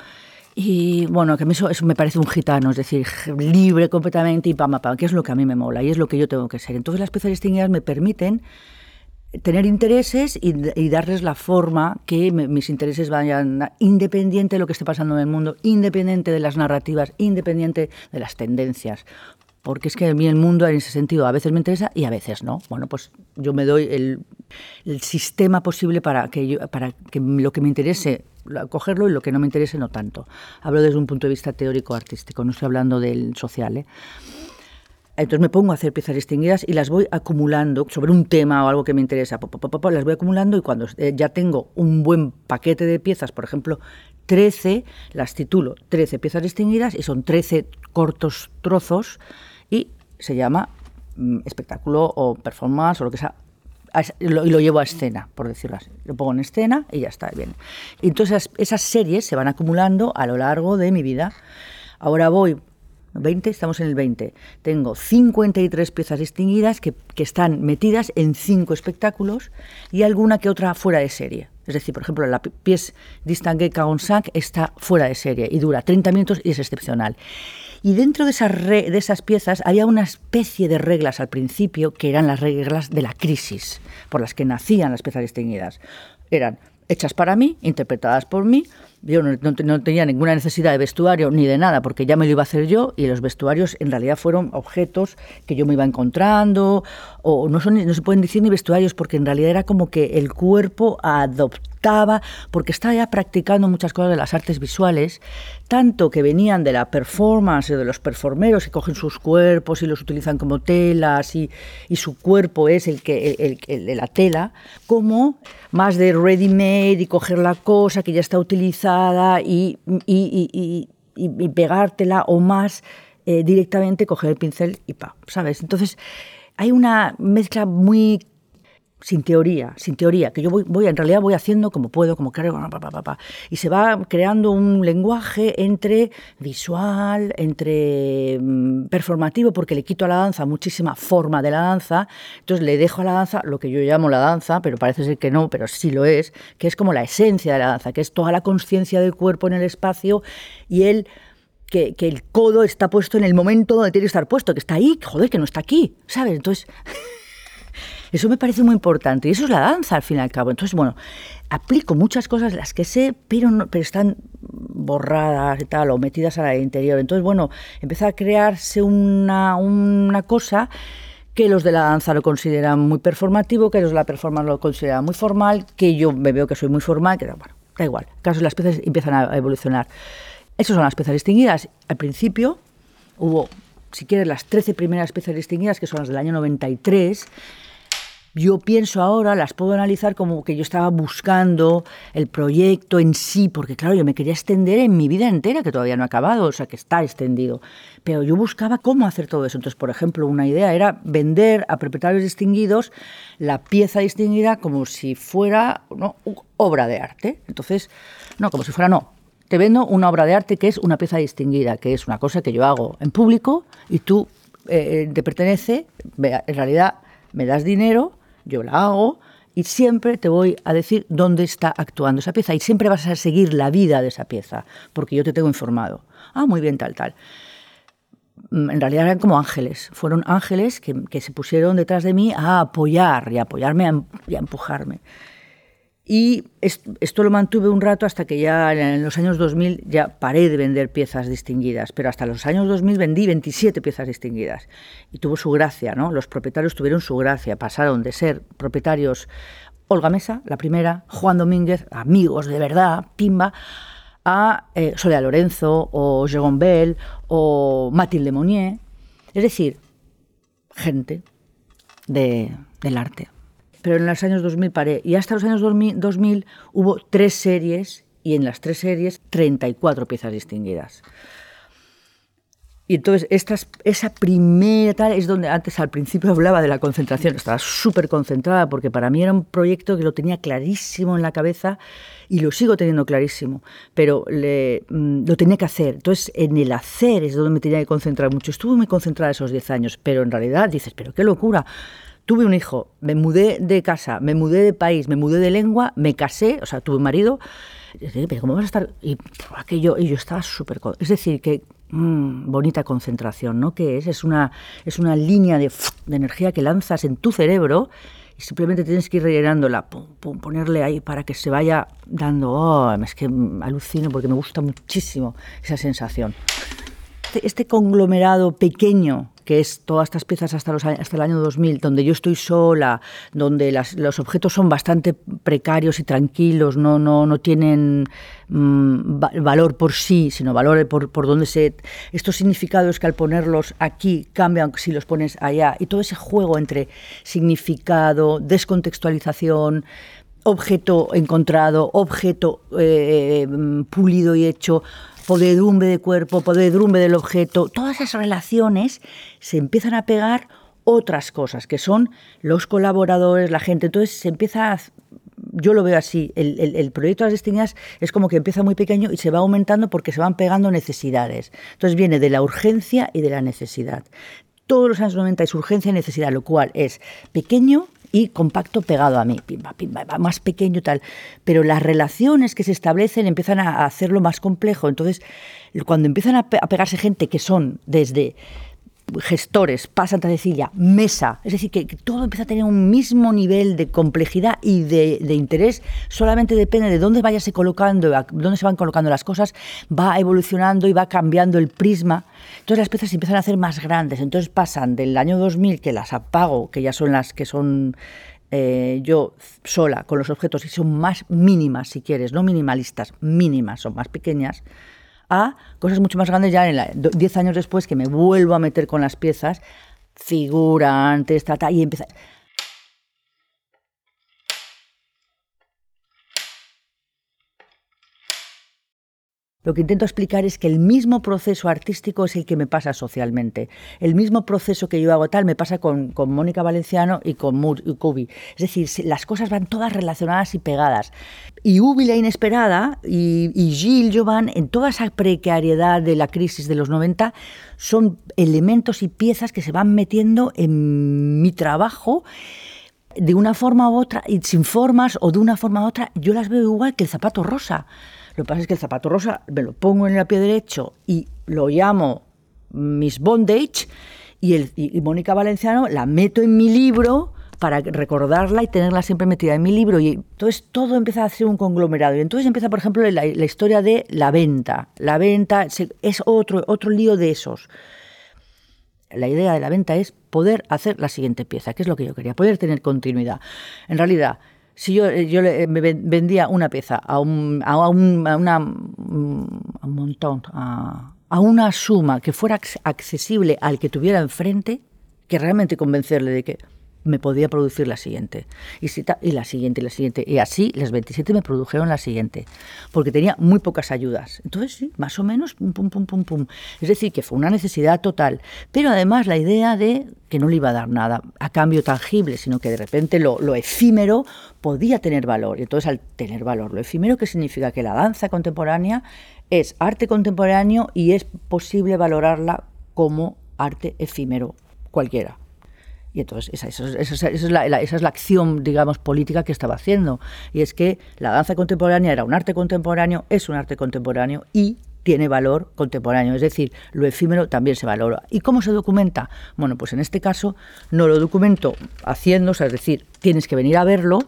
A: Y bueno, que eso, eso me parece un gitano, es decir, libre completamente y pam, pam, que es lo que a mí me mola y es lo que yo tengo que ser. Entonces las piezas distinguidas me permiten tener intereses y, darles la forma que mis intereses vayan independiente de lo que esté pasando en el mundo, independiente de las narrativas, independiente de las tendencias. Porque es que a mí el mundo en ese sentido a veces me interesa y a veces no. Bueno, pues yo me doy el, sistema posible para que, yo, para que lo que me interese cogerlo y lo que no me interese no tanto. Hablo desde un punto de vista teórico-artístico, no estoy hablando del social. ¿eh? Entonces me pongo a hacer piezas distinguidas y las voy acumulando sobre un tema o algo que me interesa. las voy acumulando y cuando eh, ya tengo un buen paquete de piezas, por ejemplo, 13, las titulo 13 piezas distinguidas y son 13 cortos trozos y se llama mm, espectáculo o performance o lo que sea. Y lo, llevo a escena, por decirlo así. Lo pongo en escena y ya está bien. Entonces esas series se van acumulando a lo largo de mi vida. Ahora voy 20, estamos en el 20. Tengo 53 piezas distinguidas que, están metidas en cinco espectáculos y alguna que otra fuera de serie. Es decir, por ejemplo, la pieza Distingué Cagonsac está fuera de serie y dura 30 minutos y es excepcional. Y dentro de esas, de esas piezas había una especie de reglas al principio que eran las reglas de la crisis por las que nacían las piezas distinguidas. Eran hechas para mí, interpretadas por mí, yo no, tenía ninguna necesidad de vestuario ni de nada, porque ya me lo iba a hacer yo, y los vestuarios en realidad fueron objetos que yo me iba encontrando, o no, son, no se pueden decir ni vestuarios, porque en realidad era como que el cuerpo adoptaba, porque estaba ya practicando muchas cosas de las artes visuales, tanto que venían de la performance, de los performeros que cogen sus cuerpos y los utilizan como telas, y, y su cuerpo es el que el, el, la tela, como más de ready-made y coger la cosa que ya está utilizada y, y, pegártela o más eh, directamente coger el pincel y pa, ¿sabes? Entonces hay una mezcla muy sin teoría, sin teoría, que yo voy, voy, en realidad voy haciendo como puedo, como creo, y se va creando un lenguaje entre visual, entre mm, performativo, porque le quito a la danza muchísima forma de la danza, entonces le dejo a la danza lo que yo llamo la danza, pero parece ser que no, pero sí lo es, que es como la esencia de la danza, que es toda la conciencia del cuerpo en el espacio y el que, que, el codo está puesto en el momento donde tiene que estar puesto, que está ahí, joder, que no está aquí, ¿sabes? Entonces... <laughs> Eso me parece muy importante y eso es la danza al fin y al cabo. Entonces, bueno, aplico muchas cosas las que sé, pero, pero están borradas y tal, o metidas al interior. Entonces, bueno, empieza a crearse una, una cosa que los de la danza lo consideran muy performativo, que los de la performance lo consideran muy formal, que yo me veo que soy muy formal, que bueno, da igual. Caso las piezas empiezan a evolucionar. Esas son las piezas distinguidas. Al principio hubo, si quieres, las 13 primeras piezas distinguidas, que son las del año 93, yo pienso ahora, las puedo analizar como que yo estaba buscando el proyecto en sí, porque claro, yo me quería extender en mi vida entera, que todavía no ha acabado, o sea, que está extendido. Pero yo buscaba cómo hacer todo eso. Entonces, por ejemplo, una idea era vender a propietarios distinguidos la pieza distinguida como si fuera ¿no? obra de arte. Entonces, no, como si fuera no. Te vendo una obra de arte que es una pieza distinguida, que es una cosa que yo hago en público y tú eh, eh, te pertenece, en realidad me das dinero yo la hago y siempre te voy a decir dónde está actuando esa pieza y siempre vas a seguir la vida de esa pieza, porque yo te tengo informado. Ah, muy bien, tal, tal. Mm, en realidad eran como ángeles, fueron ángeles que, se pusieron detrás de mí a apoyar y apoyarme y a empujarme. Y esto lo mantuve un rato hasta que ya en los años 2000 ya paré de vender piezas distinguidas, pero hasta los años 2000 vendí 27 piezas distinguidas. Y tuvo su gracia, ¿no? Los propietarios tuvieron su gracia, pasaron de ser propietarios Olga Mesa, la primera, Juan Domínguez, amigos de verdad, Pimba, a eh, Soledad Lorenzo o Jérôme Bell o Mathilde Monnier. Es decir, gente del arte pero en los años 2000 paré. Y hasta los años 2000, hubo tres series y en las tres series 34 piezas distinguidas. Y entonces estas, esa primera tal es donde antes al principio hablaba de la concentración, estaba súper concentrada porque para mí era un proyecto que lo tenía clarísimo en la cabeza y lo sigo teniendo clarísimo, pero le, mm, lo tenía que hacer. Entonces en el hacer es donde me tenía que concentrar mucho. Estuve muy concentrada esos 10 años, pero en realidad dices, pero qué locura tuve un hijo, me mudé de casa, me mudé de país, me mudé de lengua, me casé, o sea, tuve un marido. pero ¿cómo vas a estar? Y aquello, y yo estaba súper. Es decir, que mm, bonita concentración, ¿no? Que es? Es una, es una línea de, de, energía que lanzas en tu cerebro y simplemente tienes que ir rellenándola, pum, ponerle ahí para que se vaya dando. Oh, es que alucino porque me gusta muchísimo esa sensación. Este, este conglomerado pequeño que es todas estas piezas hasta, los, hasta el año 2000, donde yo estoy sola, donde los objetos son bastante precarios y tranquilos, no, no, no tienen mm, valor por sí, sino valor por, por donde se... Estos significados que al ponerlos aquí cambian si los pones allá, y todo ese juego entre significado, descontextualización, objeto encontrado, objeto eh, mm, pulido y hecho, podedumbre de cuerpo, podedumbre del objeto, todas esas relaciones se empiezan a pegar otras cosas, que son los colaboradores, la gente. Entonces se empieza a, yo lo veo así, el, proyecto de las distinguidas es como que empieza muy pequeño y se va aumentando porque se van pegando necesidades. Entonces viene de la urgencia y de la necesidad. Todos los años 90 es urgencia y necesidad, lo cual es pequeño, y compacto pegado a mí, más pequeño tal. Pero las relaciones que se establecen empiezan a hacerlo más complejo. Entonces, cuando empiezan a pegarse gente que son desde gestores, Santa Cecilia, Mesa, es decir, que, todo empieza a tener un mismo nivel de complejidad y de, interés, solamente depende de dónde vayase colocando, dónde se van colocando las cosas, va evolucionando y va cambiando el prisma. Entonces las piezas se empiezan a hacer más grandes, entonces pasan del año 2000, que las apago, que ya son las que son eh, yo sola con los objetos y son más mínimas, si quieres, no minimalistas, mínimas, son más pequeñas, a cosas mucho más grandes ya en la, 10 años después que me vuelvo a meter con las piezas, figurantes, ta, y empezar. Lo que intento explicar es que el mismo proceso artístico es el que me pasa socialmente. El mismo proceso que yo hago tal me pasa con, Mónica Valenciano y con Kubi. Es decir, las cosas van todas relacionadas y pegadas. Y Ubi la inesperada y, y Gilles Jovan, en toda esa precariedad de la crisis de los 90, son elementos y piezas que se van metiendo en mi trabajo de una forma u otra, y sin formas o de una forma u otra, yo las veo igual que el zapato rosa. Lo que pasa es que el zapato rosa me lo pongo en el pie derecho y lo llamo Miss Bondage y, y Mónica Valenciano la meto en mi libro para recordarla y tenerla siempre metida en mi libro. Y entonces todo empieza a ser un conglomerado. Y entonces empieza, por ejemplo, la, historia de la venta. La venta es otro, otro lío de esos. La idea de la venta es poder hacer la siguiente pieza, que es lo que yo quería, poder tener continuidad. En realidad, si yo, eh, yo me vendía una pieza a un, a un, mm, a un montón, a, a una suma que fuera accesible al que tuviera enfrente, que realmente convencerle de que me podía producir la siguiente. Y, la siguiente, y la siguiente. Y así las 27 me produjeron la siguiente. Porque tenía muy pocas ayudas. Entonces, sí, más o menos, pum, pum, pum, pum, pum. Es decir, que fue una necesidad total. Pero además la idea de que no le iba a dar nada a cambio tangible, sino que de repente lo, lo efímero podía tener valor. Y entonces, al tener valor, lo efímero, ¿qué significa? Que la danza contemporánea es arte contemporáneo y es posible valorarla como arte efímero cualquiera. Y entonces esa, es la, esa, es la, acción, digamos, política que estaba haciendo. Y es que la danza contemporánea era un arte contemporáneo, es un arte contemporáneo y tiene valor contemporáneo, es decir, lo efímero también se valora. ¿Y cómo se documenta? Bueno, pues en este caso no lo documento haciendo, es decir, tienes que venir a verlo,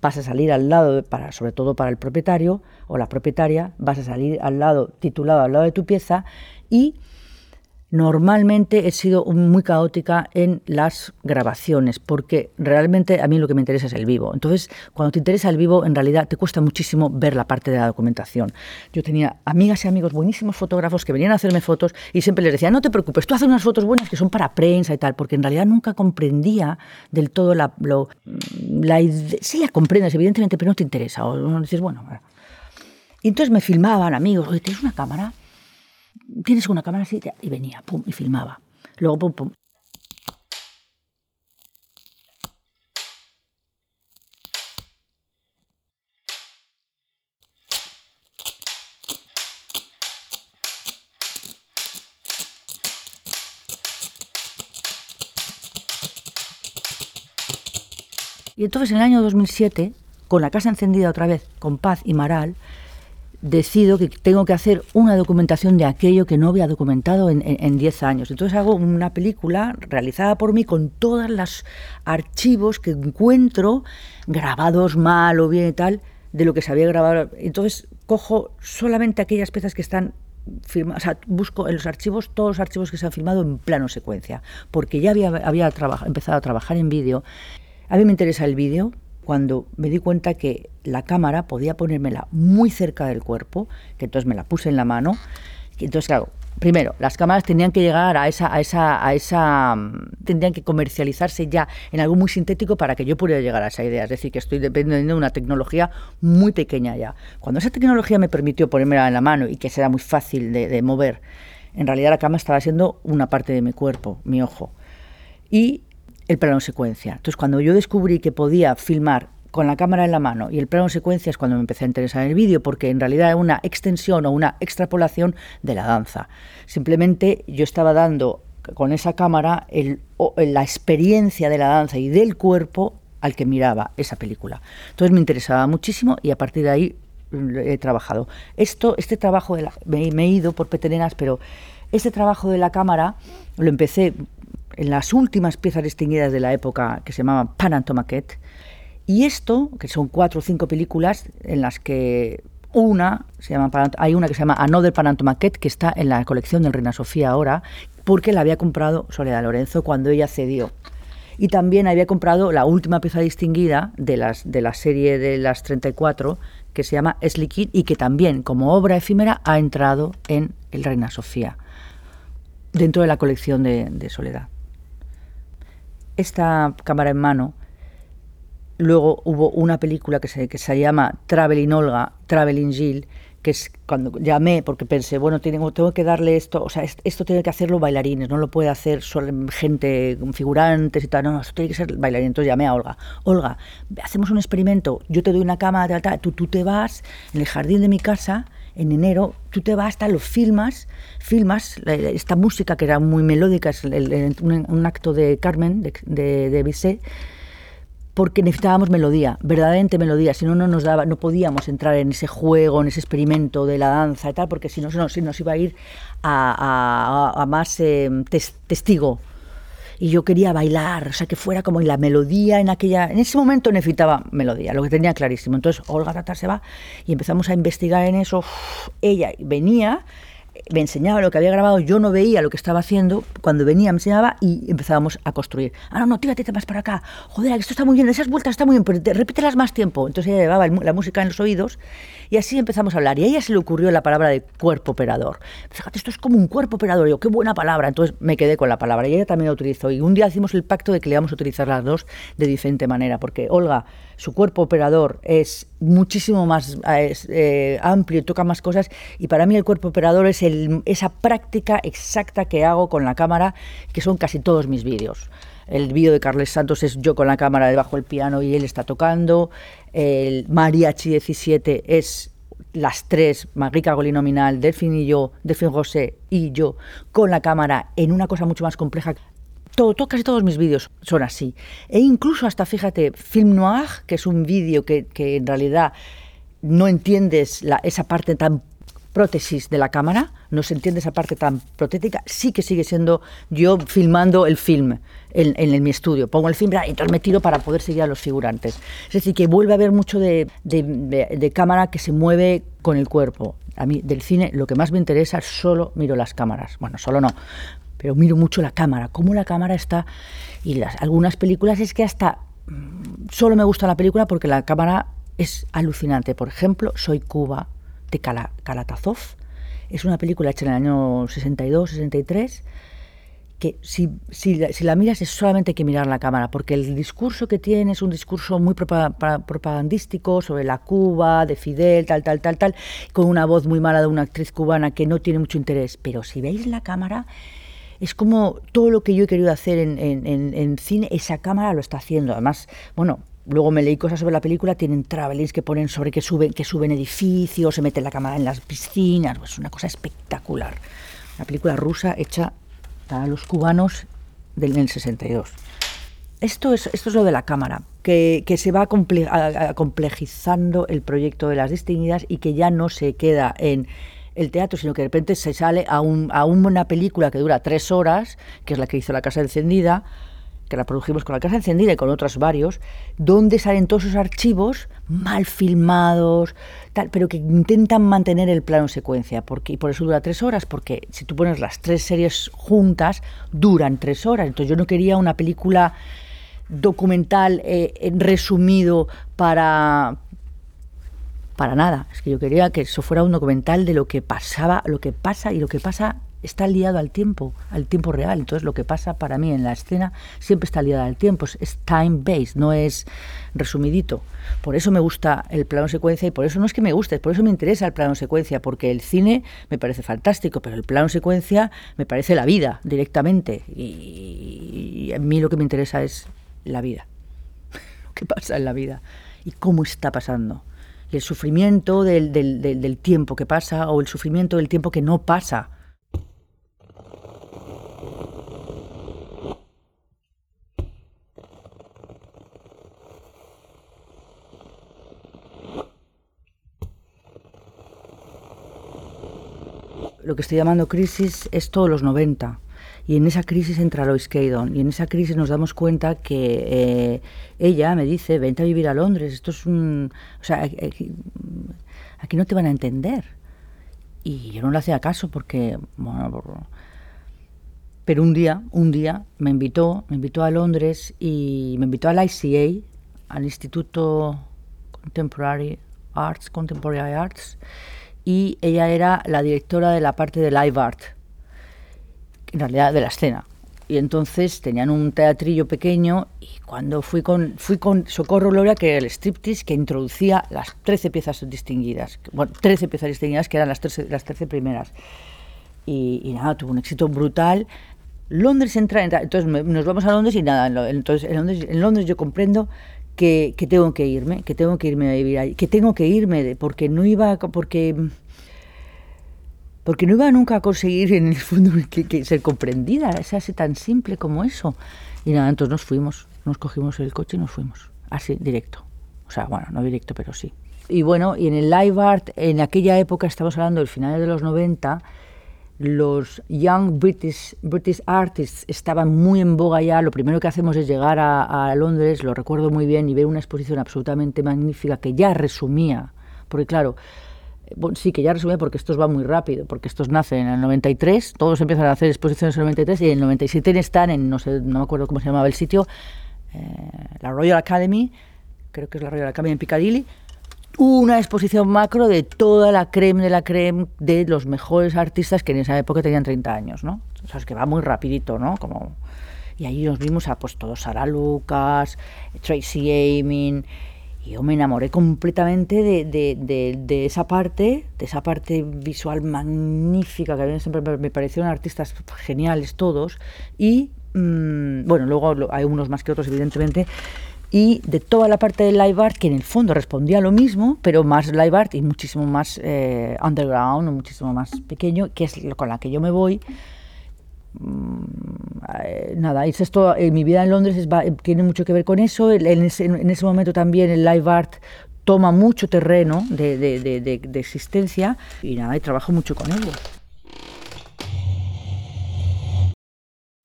A: vas a salir al lado, para, sobre todo para el propietario o la propietaria, vas a salir al lado, titulado al lado de tu pieza y Normalmente he sido muy caótica en las grabaciones, porque realmente a mí lo que me interesa es el vivo. Entonces, cuando te interesa el vivo, en realidad te cuesta muchísimo ver la parte de la documentación. Yo tenía amigas y amigos buenísimos fotógrafos que venían a hacerme fotos y siempre les decía, no te preocupes, tú haces unas fotos buenas que son para prensa y tal, porque en realidad nunca comprendía del todo la... Lo, la sí la comprendes, evidentemente, pero no te interesa. O dices, bueno... Y entonces me filmaban amigos, oye, ¿tienes una cámara? Tienes una cámara así, y venía, pum, y filmaba. Luego, pum, pum. Y entonces en el año 2007, con la casa encendida otra vez, con Paz y Maral, decido que tengo que hacer una documentación de aquello que no había documentado en 10 años. Entonces hago una película realizada por mí con todos los archivos que encuentro, grabados mal o bien y tal, de lo que se había grabado. Entonces cojo solamente aquellas piezas que están firmadas, o sea, busco en los archivos todos los archivos que se han filmado en plano secuencia, porque ya había, había empezado a trabajar en vídeo. A mí me interesa el vídeo, cuando me di cuenta que la cámara podía ponérmela muy cerca del cuerpo, que entonces me la puse en la mano, y entonces claro, primero, las cámaras tenían que llegar a esa, a esa, a esa, mm, tendrían que comercializarse ya en algo muy sintético para que yo pudiera llegar a esa idea. Es decir, que estoy dependiendo de una tecnología muy pequeña ya. Cuando esa tecnología me permitió ponérmela en la mano y que sea muy fácil de mover, en realidad la cámara estaba siendo una parte de mi cuerpo, mi ojo. Y el plano secuencia. Entonces, cuando yo descubrí que podía filmar con la cámara en la mano y el plano secuencia es cuando me empecé a interesar en el vídeo, porque en realidad era una extensión o una extrapolación de la danza. Simplemente yo estaba dando con esa cámara la experiencia de la danza y del cuerpo al que miraba esa película. Entonces me interesaba muchísimo y a partir de ahí he trabajado. Esto, este trabajo de la, me, he ido por petenenas, pero este trabajo de la cámara lo empecé en las últimas piezas distinguidas de la época que se llamaban Panantomaquet. Y esto, que son cuatro o cinco películas en las que una, se llama, hay una que se llama Another Panantomaquet, que está en la colección del Reina Sofía ahora, porque la había comprado Soledad Lorenzo cuando ella cedió. Y también había comprado la última pieza distinguida de, las, de la serie de las 34, que se llama Slikin, y que también, como obra efímera, ha entrado en el Reina Sofía, dentro de la colección de Soledad esta cámara en mano, luego hubo una película que se, que se llama Traveling Olga, Traveling Jill, que es cuando llamé, porque pensé, bueno, tengo, que darle esto, o sea, esto tiene que hacerlo bailarines, no lo puede hacer solo gente, figurantes y tal, no, esto tiene que ser bailarín. Entonces llamé a Olga, Olga, hacemos un experimento, yo te doy una cámara, tú, tú te vas en el jardín de mi casa, en enero, tú te vas, hasta lo filmas, filmas esta música que era muy melódica, es un, acto de Carmen, de, de, Bizet, porque necesitábamos melodía, verdaderamente melodía, si no, no nos daba, no podíamos entrar en ese juego, en ese experimento de la danza y tal, porque si no, si nos iba a ir a, más eh, testigo. y yo quería bailar, o sea, que fuera como la melodía en aquella... En ese momento necesitaba melodía, lo que tenía clarísimo. Entonces Olga Tatar se va y empezamos a investigar en eso. ella venía me enseñaba lo que había grabado, yo no veía lo que estaba haciendo, cuando venía me enseñaba y empezábamos a construir. Ah, no, no, tírate más para acá. Joder, esto está muy bien, esas vueltas están muy bien, pero repítelas más tiempo. Entonces ella llevaba la música en los oídos y así empezamos a hablar. Y a ella se le ocurrió la palabra de cuerpo operador. Fíjate, esto es como un cuerpo operador. Yo, qué buena palabra. Entonces me quedé con la palabra y ella también la utilizó. Y un día hicimos el pacto de que le íbamos a utilizar las dos de diferente manera, porque Olga, su cuerpo operador es muchísimo más eh, amplio, toca más cosas y para mí el cuerpo operador es esa práctica exacta que hago con la cámara, que son casi todos mis vídeos. El vídeo de Carles Santos es yo con la cámara debajo del piano y él está tocando. El Mariachi 17 es las tres, Magrica Golinominal, Delfín y yo, Delfín José y yo, con la cámara en una cosa mucho más compleja todo, casi todos mis vídeos son así. E incluso hasta, fíjate, Film Noir, que es un vídeo que, en realidad no entiendes esa parte tan prótesis de la cámara, no se entiende esa parte tan protética, sí que sigue siendo yo filmando el film en, mi estudio. Pongo el film y entonces me tiro para poder seguir a los figurantes. Es decir, que vuelve a haber mucho de, de cámara que se mueve con el cuerpo. A mí del cine lo que más me interesa es solo miro las cámaras. Bueno, solo no, pero miro mucho la cámara, cómo la cámara está. Y las, algunas películas es que hasta mm, solo me gusta la película porque la cámara es alucinante. Por ejemplo, Soy Cuba de Kalatazov. Es una película hecha en el año 62, 63 que si, si, la miras es solamente que mirar la cámara, porque el discurso que tiene es un discurso muy propagandístico sobre la Cuba, de Fidel, tal, tal, tal, tal, con una voz muy mala de una actriz cubana que no tiene mucho interés. Pero si veis la cámara, es como todo lo que yo he querido hacer en, cine, esa cámara lo está haciendo. Además, bueno, luego me leí cosas sobre la película, tienen travelings que ponen sobre que suben, edificios, se mete la cámara en las piscinas, es una cosa espectacular. Una película rusa hecha para los cubanos del 62. Esto es, esto es lo de la cámara, que, se va complejizando el proyecto de las distinguidas y que ya no se queda en el teatro, sino que de repente se sale a, un, a una película que dura tres horas, que es la que hizo La Casa Encendida, que la produjimos con La Casa Encendida y con otros varios, donde salen todos esos archivos mal filmados, tal, pero que intentan mantener el plano secuencia. Porque, y por eso dura tres horas, porque si tú pones las tres series juntas, duran tres horas. Entonces yo no quería una película documental eh, resumido para, para nada. Es que yo quería que eso fuera un documental de lo que pasaba, lo que pasa y lo que pasa está liado al tiempo, al tiempo real. Entonces lo que pasa para mí en la escena siempre está liado al tiempo, es time-based, no es resumidito. Por eso me gusta el plano secuencia y por eso no es que me guste, por eso me interesa el plano secuencia, porque el cine me parece fantástico, pero el plano secuencia me parece la vida directamente. Y, y a mí lo que me interesa es la vida, <laughs> lo que pasa en la vida y cómo está pasando el sufrimiento del, del, tiempo que pasa o el sufrimiento del tiempo que no pasa. Lo que estoy llamando crisis es todos los 90 y en esa crisis entra Lois Caydon y en esa crisis nos damos cuenta que eh, ella me dice, vente a vivir a Londres, esto es un... O sea, aquí, no te van a entender. Y yo no le hacía caso porque, bueno, pero un día, un día me invitó, me invitó a Londres y me invitó al ICA, al Instituto Contemporary Arts, Contemporary Arts, y ella era la directora de la parte de Live Art en realidad de la escena. Y entonces tenían un teatrillo pequeño y cuando fui con, fui con Socorro Gloria, que era el striptease, que introducía las 13 piezas distinguidas, bueno, 13 piezas distinguidas, que eran las 13, las 13 primeras. Y, nada, tuvo un éxito brutal. Londres entra, entonces nos vamos a Londres y nada, entonces en Londres, en Londres yo comprendo que, que, tengo que irme, que tengo que irme a vivir ahí, que tengo que irme, de, porque no iba, porque porque no iba nunca a conseguir en el fondo <laughs> que, ser comprendida, es así tan simple como eso. Y nada, entonces nos fuimos, nos cogimos el coche y nos fuimos, así, directo. O sea, bueno, no directo, pero sí. Y bueno, y en el live art, en aquella época, estamos hablando del final de los 90, los Young British, British Artists estaban muy en boga ya, lo primero que hacemos es llegar a, Londres, lo recuerdo muy bien, y ver una exposición absolutamente magnífica que ya resumía, porque claro, sí que ya resumía porque estos va muy rápido, porque estos nacen en el 93, todos empiezan a hacer exposiciones en el 93 y en el 97 están en, no sé, no me acuerdo cómo se llamaba el sitio, eh, la Royal Academy, creo que es la Royal Academy en Piccadilly, una exposición macro de toda la creme de la creme de los mejores artistas que en esa época tenían 30 años, ¿no? O sea, es que va muy rapidito, ¿no? Como... Y ahí nos vimos a pues todos, Sara Lucas, Tracy Amin, y yo me enamoré completamente de, de, de, esa parte, de esa parte visual magnífica, que mí siempre me parecieron artistas geniales todos, y mm, bueno, luego hay unos más que otros, evidentemente, y de toda la parte del live art que en el fondo respondía a lo mismo, pero más live art y muchísimo más eh, underground, muchísimo más pequeño, que es con la que yo me voy. Mm, eh, nada, es esto, eh, mi vida en Londres tiene mucho que ver con eso. En ese, en ese, momento también el live art toma mucho terreno de, de, de, existencia y nada, y trabajo mucho con ello.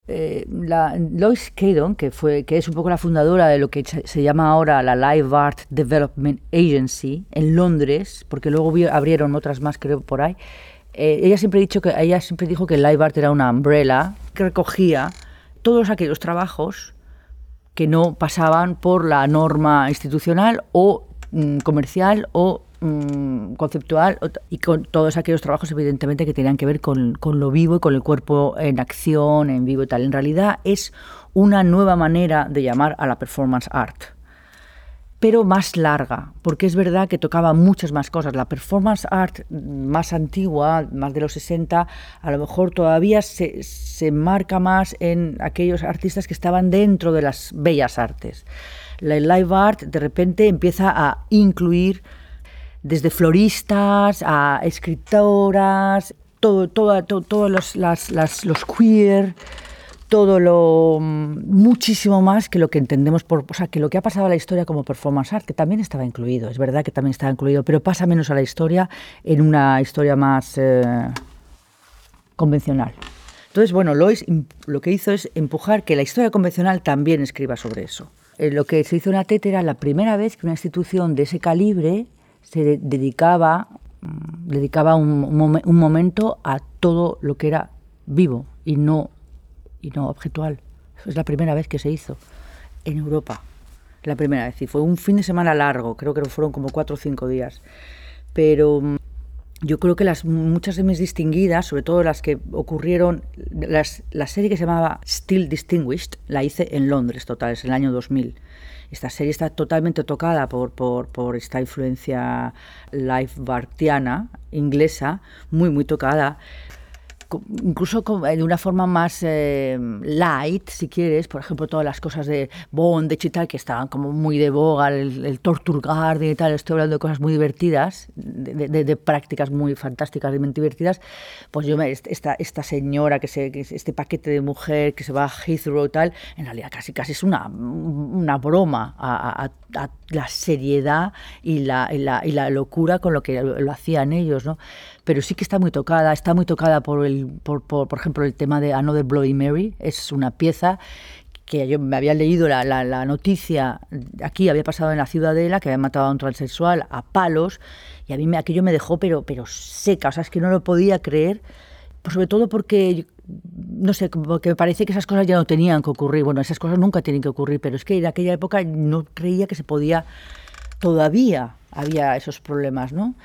A: Eh, la, Lois Cadon, que, fue, que es un poco la fundadora de lo que se llama ahora la Live Art Development Agency en Londres, porque luego abrieron otras más creo por ahí, eh, ella siempre dicho que ella siempre dijo que el live art era una umbrella que recogía todos aquellos trabajos que no pasaban por la norma institucional o mm, comercial o Mm, conceptual y con todos aquellos trabajos evidentemente que tenían que ver con, con, lo vivo y con el cuerpo en acción, en vivo y tal. En realidad es una nueva manera de llamar a la performance art, pero más larga, porque es verdad que tocaba muchas más cosas. La performance art más antigua, más de los 60, a lo mejor todavía se, se marca más en aquellos artistas que estaban dentro de las bellas artes. La live art de repente empieza a incluir desde floristas a escritoras, todo, todo, todos los, los queer, todo lo mm, muchísimo más que lo que entendemos por, o sea, que lo que ha pasado a la historia como performance art, que también estaba incluido, es verdad que también estaba incluido, pero pasa menos a la historia en una historia más eh, convencional. Entonces, bueno, Lois lo que hizo es empujar que la historia convencional también escriba sobre eso. Eh, lo que se hizo en ATET era la primera vez que una institución de ese calibre se dedicaba, mm, dedicaba un, momento a todo lo que era vivo y no, y no objetual. es la primera vez que se hizo en Europa. La primera vez. Y fue un fin de semana largo, creo que fueron como cuatro o cinco días. Pero mm, yo creo que las muchas de mis distinguidas, sobre todo las que ocurrieron, las, la serie que se llamaba Still Distinguished, la hice en Londres, total, es el año 2000. Esta serie está totalmente tocada por, por, por esta influencia life bartiana inglesa, muy, muy tocada incluso de una forma más eh, light, si quieres, por ejemplo, todas las cosas de Bondage y tal, que estaban como muy de boga, el, el Torture Garden y tal, estoy hablando de cosas muy divertidas, de, prácticas muy fantásticas muy divertidas, pues yo, me, esta, esta señora, que, se, este paquete de mujer que se va a Heathrow y tal, en realidad casi casi es una, una broma a, la seriedad y la, y la, y la locura con lo que lo hacían ellos, ¿no? Pero sí que está muy tocada, está muy tocada por, el, por, por, por ejemplo, el tema de Another Bloody Mary, es una pieza que yo me había leído la, la, noticia, aquí había pasado en la Ciudadela, que había matado a un transexual a palos, y a mí me, aquello me dejó pero, pero seca, o sea, es que no lo podía creer, pues sobre todo porque, no sé, porque me parece que esas cosas ya no tenían que ocurrir, bueno, esas cosas nunca tienen que ocurrir, pero es que en aquella época no creía que se podía, todavía había esos problemas, ¿no?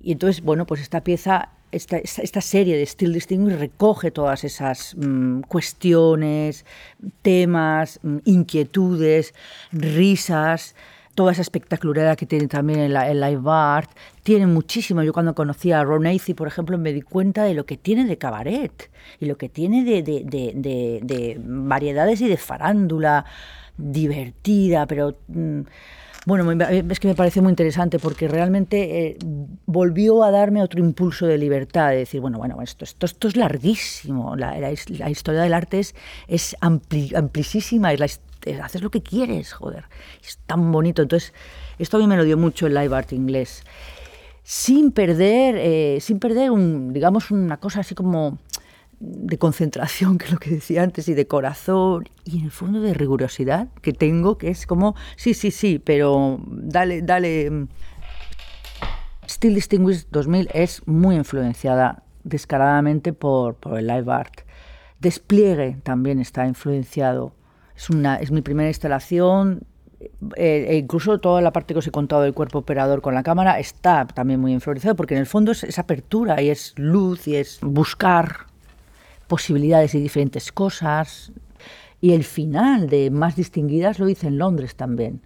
A: Y entonces, bueno, pues esta pieza, esta, esta serie de Still Distinguished recoge todas esas mm, cuestiones, temas, mm, inquietudes, risas, toda esa espectacularidad que tiene también el, live art. Tiene muchísimo. Yo cuando conocí a Ron Acy, por ejemplo, me di cuenta de lo que tiene de cabaret y lo que tiene de variedades y de farándula divertida, pero... Mm, bueno, es que me parece muy interesante porque realmente eh, volvió a darme otro impulso de libertad, de decir, bueno, bueno, esto, esto, esto es larguísimo, la, la, historia del arte es, es amplísima, y haces lo que quieres, joder, es tan bonito. Entonces, esto a mí me lo dio mucho el live art inglés sin perder, eh, sin perder digamos, una cosa así como de concentración, que es lo que decía antes, y de corazón, y en el fondo de rigurosidad que tengo, que es como, sí, sí, sí, pero dale, dale. Still Distinguished 2000 es muy influenciada descaradamente por, por el live art. Despliegue también está influenciado. Es, una, es mi primera instalación, eh, e incluso toda la parte que os he contado del cuerpo operador con la cámara está también muy influenciado, porque en el fondo es, apertura y es luz y es buscar posibilidades y diferentes cosas. Y el final de Más Distinguidas lo hice en Londres también.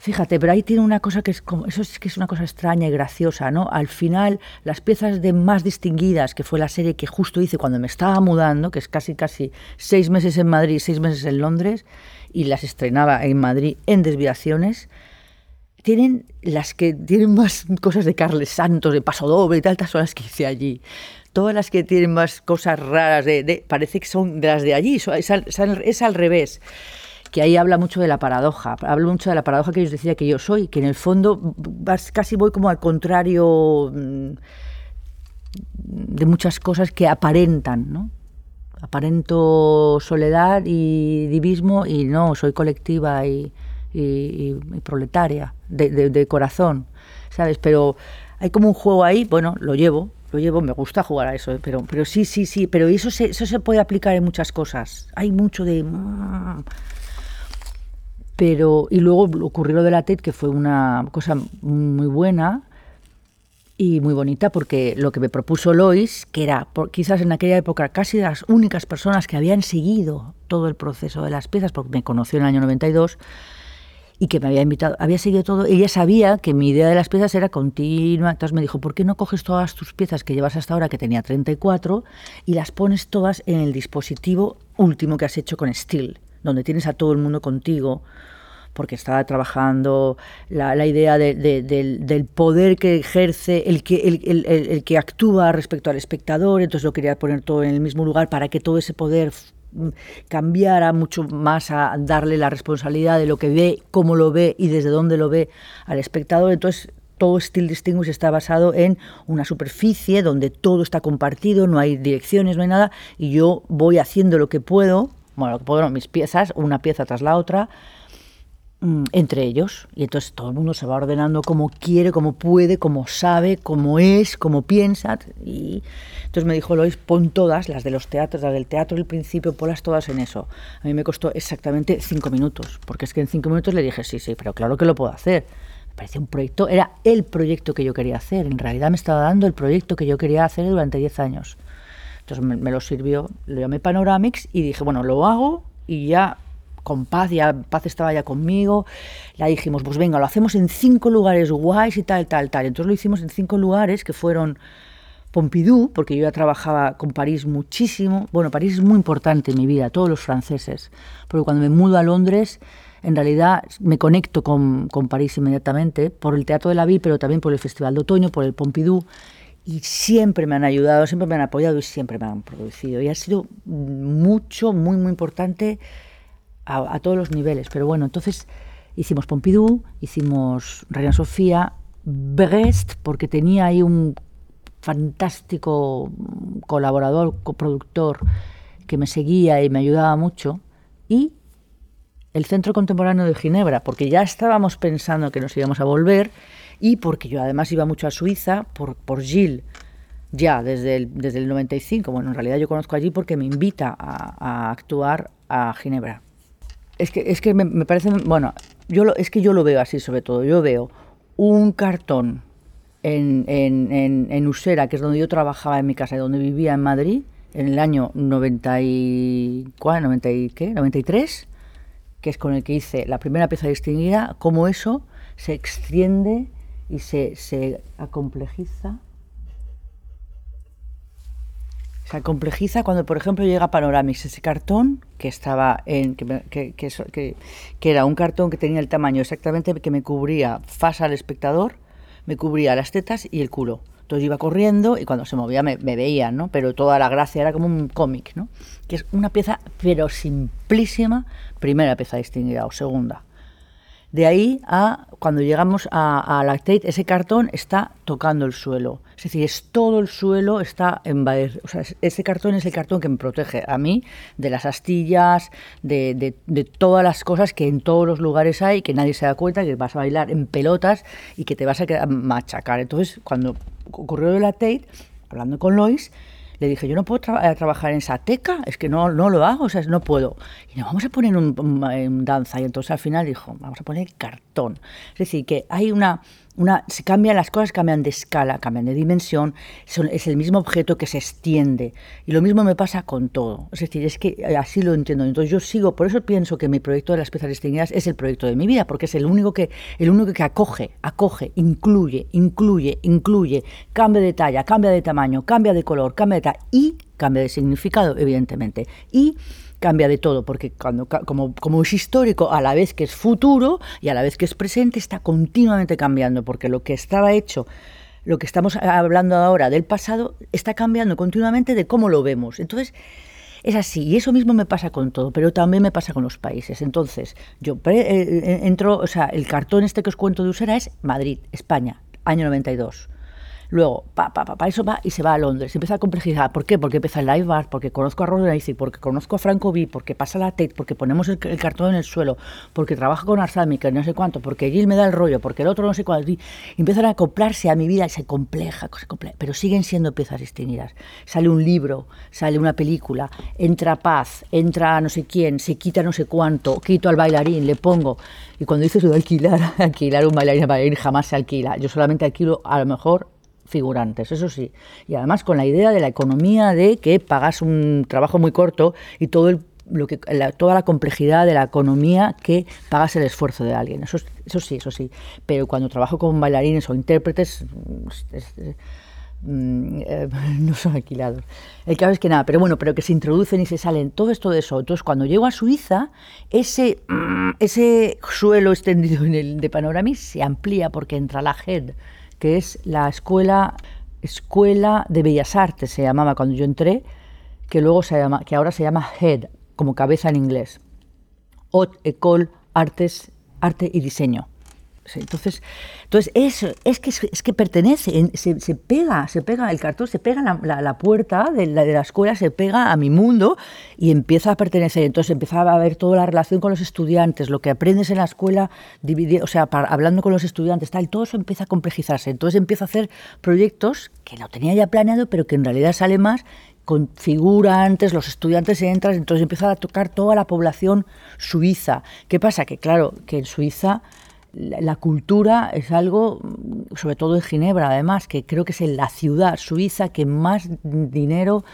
A: Fíjate, pero ahí tiene una cosa que es como, eso es que es una cosa extraña y graciosa, ¿no? Al final, las piezas de más distinguidas, que fue la serie que justo hice cuando me estaba mudando, que es casi casi seis meses en Madrid, seis meses en Londres, y las estrenaba en Madrid en desviaciones, tienen las que tienen más cosas de Carles Santos, de Paso Doble y tal, son que hice allí. Todas las que tienen más cosas raras, de, parece que son de las de allí, es es al revés que ahí habla mucho de la paradoja, habla mucho de la paradoja que ellos decía que yo soy, que en el fondo casi voy como al contrario mm, de muchas cosas que aparentan, ¿no? Aparento soledad y divismo y no, soy colectiva y, proletaria, de, corazón, ¿sabes? Pero hay como un juego ahí, bueno, lo llevo, lo llevo, me gusta jugar a eso, pero, pero sí, sí, sí, pero eso se, eso se puede aplicar en muchas cosas. Hay mucho de... Pero, y luego ocurrió lo de la TED, que fue una cosa muy buena y muy bonita, porque lo que me propuso Lois, que era quizás en aquella época casi las únicas personas que habían seguido todo el proceso de las piezas, porque me conoció en el año 92, y que me había invitado, había seguido todo, ella sabía que mi idea de las piezas era continua, entonces me dijo, ¿por qué no coges todas tus piezas que llevas hasta ahora, que tenía 34, y las pones todas en el dispositivo último que has hecho con Steel? donde tienes a todo el mundo contigo, porque estaba trabajando la, idea del, poder que ejerce, el que, el, que actúa respecto al espectador, entonces lo quería poner todo en el mismo lugar para que todo ese poder cambiara mucho más a darle la responsabilidad de lo que ve, cómo lo ve y desde dónde lo ve al espectador. Entonces todo Still Distinguish está basado en una superficie donde todo está compartido, no hay direcciones, no hay nada, y yo voy haciendo lo que puedo bueno, puedo, mis piezas, una pieza tras la otra, mm, entre ellos. Y entonces todo el mundo se va ordenando como quiere, como puede, como sabe, como es, como piensa. Y entonces me dijo Lois, pon todas, las de los teatros, las del teatro del principio, ponlas todas en eso. A mí me costó exactamente cinco minutos, porque es que en cinco minutos le dije, sí, sí, pero claro que lo puedo hacer. Me parecía un proyecto, era el proyecto que yo quería hacer. En realidad me estaba dando el proyecto que yo quería hacer durante diez años. Entonces me, lo sirvió, lo llamé Panoramics y dije, bueno, lo hago y ya con Paz, ya Paz estaba ya conmigo, la dijimos, pues venga, lo hacemos en cinco lugares guays y tal, tal, tal. Entonces lo hicimos en cinco lugares que fueron Pompidou, porque yo ya trabajaba con París muchísimo. Bueno, París es muy importante en mi vida, todos los franceses, porque cuando me mudo a Londres, en realidad me conecto con, con París inmediatamente, por el Teatro de la Ville, pero también por el Festival de Otoño, por el Pompidou y siempre me han ayudado, siempre me han apoyado y siempre me han producido. Y ha sido mucho, muy, muy importante a, todos los niveles. Pero bueno, entonces hicimos Pompidou, hicimos Reina Sofía, Brest, porque tenía ahí un fantástico colaborador, coproductor, que me seguía y me ayudaba mucho, y el Centro Contemporáneo de Ginebra, porque ya estábamos pensando que nos íbamos a volver y porque yo además iba mucho a Suiza por, por Gilles, ya desde el, desde el 95. Bueno, en realidad yo conozco allí porque me invita a, actuar a Ginebra. Es que, es que me, parece, bueno, yo es que yo lo veo así sobre todo. Yo veo un cartón en, en, en, Usera, que es donde yo trabajaba en mi casa y donde vivía en Madrid, en el año 90 y, ¿cuál? 90 y, ¿qué? 93, que es con el que hice la primera pieza distinguida, como eso se extiende y se, se acomplejiza. Se acomplejiza cuando, por ejemplo, llega Panoramix, ese cartón que estaba en. Que, que, que, que, era un cartón que tenía el tamaño exactamente que me cubría fasa al espectador, me cubría las tetas y el culo. Entonces iba corriendo y cuando se movía me, me veían, ¿no? Pero toda la gracia era como un cómic, ¿no? Que es una pieza, pero simplísima, primera pieza distinguida o segunda De ahí a cuando llegamos a, a Lactate, ese cartón está tocando el suelo. Es decir, es todo el suelo está en O sea, ese cartón es el cartón que me protege a mí de las astillas, de, todas las cosas que en todos los lugares hay, que nadie se da cuenta, que vas a bailar en pelotas y que te vas a machacar. Entonces, cuando ocurrió el Lactate, hablando con Lois, le dije, yo no puedo trabajar en esa teca, es que no, no lo hago, o sea, no puedo. Y nos vamos a poner un, danza. Y entonces al final dijo, vamos a poner cartón. Es decir, que hay una, una, se cambian las cosas, cambian de escala, cambian de dimensión, es el mismo objeto que se extiende. Y lo mismo me pasa con todo. Es decir, es que eh, así lo entiendo. Entonces yo sigo, por eso pienso que mi proyecto de las piezas distinguidas es el proyecto de mi vida, porque es el único que, el único que acoge, acoge, incluye, incluye, incluye, cambia de talla, cambia de tamaño, cambia de color, cambia de talla y cambia de significado, evidentemente. Y cambia de todo, porque cuando, como, como es histórico, a la vez que es futuro y a la vez que es presente, está continuamente cambiando, porque lo que estaba hecho lo que estamos hablando ahora del pasado está cambiando continuamente de cómo lo vemos. Entonces, es así, y eso mismo me pasa con todo, pero también me pasa con los países. Entonces, yo eh, eh, entro, o sea, el cartón este que os cuento de Usera es Madrid, España, año 92. Luego, pa, pa, pa, eso va y se va a Londres. Empieza a complejizar. ¿Por qué? Porque empieza el live bar, porque conozco a Roderick, porque conozco a Franco B, porque pasa la Tate, porque ponemos el, cartón en el suelo, porque trabaja con Arsami, que no sé cuánto, porque Gil me da el rollo, porque el otro no sé cuánto. Y empiezan a acoplarse a mi vida y se compleja, pero siguen siendo piezas distinguidas. Sale un libro, sale una película, entra Paz, entra no sé quién, se quita no sé cuánto, quito al bailarín, le pongo. Y cuando dices lo de alquilar, <laughs> alquilar un bailarín, bailarín jamás se alquila. Yo solamente alquilo a lo mejor figurantes, eso sí. Y además con la idea de la economía de que pagas un trabajo muy corto y todo lo que, toda la complejidad de la economía que pagas el esfuerzo de alguien. Eso, eso sí, eso sí. Pero cuando trabajo con bailarines o intérpretes, mm, eh, <laughs> no son alquilados. El caso es que nada, pero bueno, pero que se introducen y se salen, todo esto de eso. Entonces, cuando llego a Suiza, ese, mm, ese suelo extendido en el de Panoramis se amplía porque entra la head que es la escuela, escuela de Bellas Artes, se llamaba cuando yo entré, que, luego se llama, que ahora se llama HEAD, como cabeza en inglés. Haute École Artes, Arte y Diseño. Entonces, entonces es que, pertenece, se, pega, se pega el cartón, se pega la, puerta de la, escuela, se pega a mi mundo y empieza a pertenecer. Entonces empezaba a ver toda la relación con los estudiantes, lo que aprendes en la escuela, o sea, hablando con los estudiantes, tal, todo eso empieza a complejizarse. Entonces empiezo a hacer proyectos que lo tenía ya planeado, pero que en realidad sale más con figurantes, los estudiantes entran, entonces empieza a tocar toda la población suiza. ¿Qué pasa? Que claro, que en Suiza la, cultura es algo, sobre todo en Ginebra, además, que creo que es la ciudad suiza que más dinero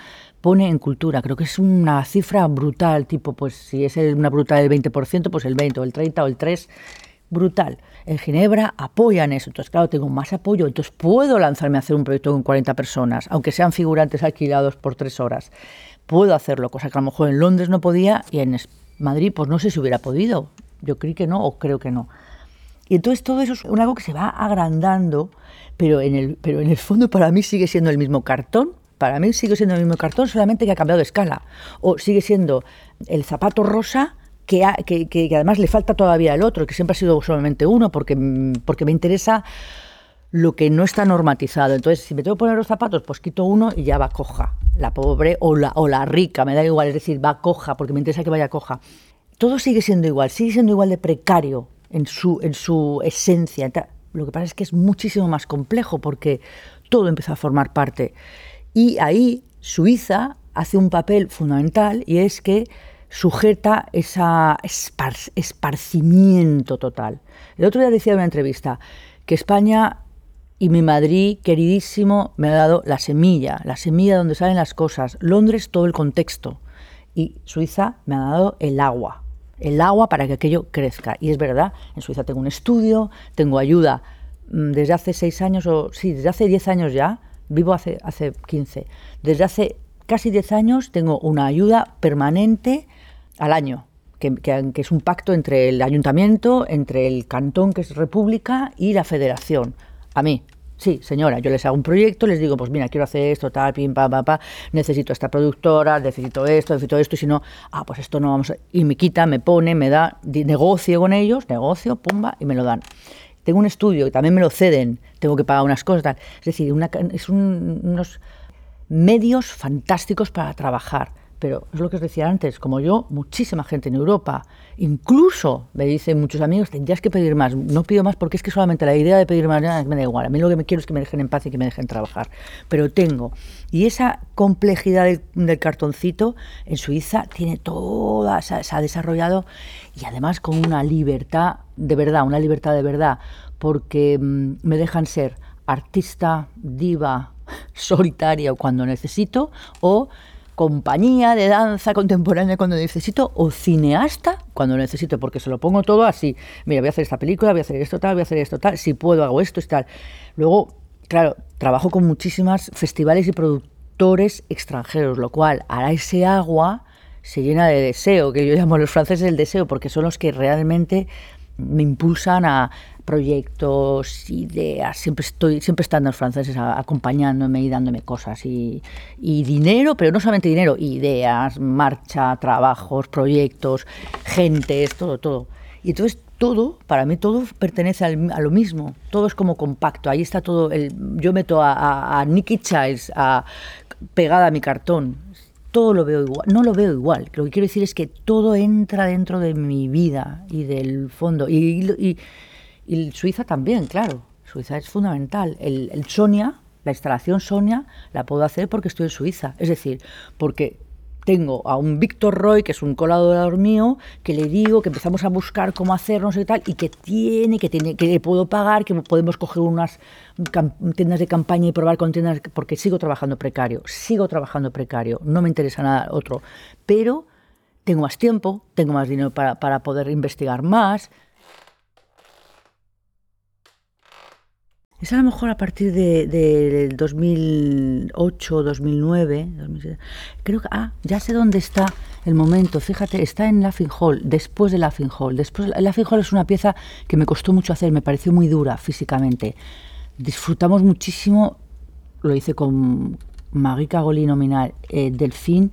A: pone en cultura. Creo que es una cifra brutal, tipo, pues si es una brutal del 20%, pues el 20 o el 30 o el 3, brutal. En Ginebra apoyan eso, entonces claro, tengo más apoyo, entonces puedo lanzarme a hacer un proyecto con 40 personas, aunque sean figurantes alquilados por tres horas. Puedo hacerlo, cosa que a lo mejor en Londres no podía y en Madrid pues no sé si hubiera podido. Yo creo que no o creo que no. Y entonces todo eso es algo que se va agrandando, pero en el, pero en el fondo para mí sigue siendo el mismo cartón. Para mí sigue siendo el mismo cartón, solamente que ha cambiado de escala. O sigue siendo el zapato rosa que, que, que, además le falta todavía el otro, que siempre ha sido solamente uno, porque, porque me interesa lo que no está normatizado. Entonces, si me tengo que poner los zapatos, pues quito uno y ya va coja. La pobre o la, o la rica, me da igual, es decir, va coja, porque me interesa que vaya coja. Todo sigue siendo igual, sigue siendo igual de precario en su, en su esencia. Lo que pasa es que es muchísimo más complejo porque todo empieza a formar parte. Y ahí Suiza hace un papel fundamental y es que sujeta ese esparcimiento total. El otro día decía en una entrevista que España y mi Madrid, queridísimo, me ha dado la semilla, la semilla donde salen las cosas. Londres, todo el contexto. Y Suiza me ha dado el agua el agua para que aquello crezca. Y es verdad, en Suiza tengo un estudio, tengo ayuda mm, desde hace seis años, o sí, desde hace diez años ya, vivo hace, hace 15, desde hace casi diez años tengo una ayuda permanente al año, que, que, es un pacto entre el ayuntamiento, entre el cantón, que es república, y la federación. A mí, Sí, señora, yo les hago un proyecto, les digo, pues mira, quiero hacer esto, tal, pim, pam, pam, pam, necesito esta productora, necesito esto, necesito esto, y si no, ah, pues esto no vamos a... Y me quita, me pone, me da, negocio con ellos, negocio, pumba, y me lo dan. Tengo un estudio y también me lo ceden, tengo que pagar unas cosas. Es decir, una, es unos medios fantásticos para trabajar pero es lo que os decía antes, como yo, muchísima gente en Europa, incluso me dicen muchos amigos, tendrías que pedir más. No pido más porque es que solamente la idea de pedir más me da igual. A mí lo que me quiero es que me dejen en paz y que me dejen trabajar. Pero tengo. Y esa complejidad del, cartoncito en Suiza tiene toda, se, ha desarrollado y además con una libertad de verdad, una libertad de verdad, porque mm, me dejan ser artista, diva, <laughs> solitaria cuando necesito o compañía de danza contemporánea cuando necesito o cineasta cuando necesito, porque se lo pongo todo así. Mira, voy a hacer esta película, voy a hacer esto tal, voy a hacer esto tal, si puedo hago esto y tal. Luego, claro, trabajo con muchísimas festivales y productores extranjeros, lo cual hará ese agua se llena de deseo, que yo llamo los franceses el deseo, porque son los que realmente me impulsan a proyectos, ideas, siempre estoy, siempre están los franceses acompañándome y dándome cosas y, dinero, pero no solamente dinero, ideas, marcha, trabajos, proyectos, gentes, todo, todo. Y entonces todo, para mí todo pertenece a lo mismo, todo es como compacto, ahí está todo, el, yo meto a, a, Nicky Childs a, pegada a mi cartón, todo lo veo igual, no lo veo igual. Lo que quiero decir es que todo entra dentro de mi vida y del fondo. Y, y, Suiza también, claro. Suiza es fundamental. El, el Sonia, la instalación Sonia, la puedo hacer porque estoy en Suiza. Es decir, porque tengo a un Víctor Roy, que es un colaborador mío, que le digo que empezamos a buscar cómo hacernos y tal, y que tiene, que tiene, que le puedo pagar, que podemos coger unas tiendas de campaña y probar con tiendas, porque sigo trabajando precario, sigo trabajando precario, no me interesa nada otro, pero tengo más tiempo, tengo más dinero para, para poder investigar más, Es a lo mejor a partir de, del 2008, 2009, creo que, ah, ya sé dónde está el momento, fíjate, está en Laughing Hall, después de Laughing Hall. Después, Laughing Hall es una pieza que me costó mucho hacer, me pareció muy dura físicamente. Disfrutamos muchísimo, lo hice con Marie Cagoli nominal, eh, Delfín,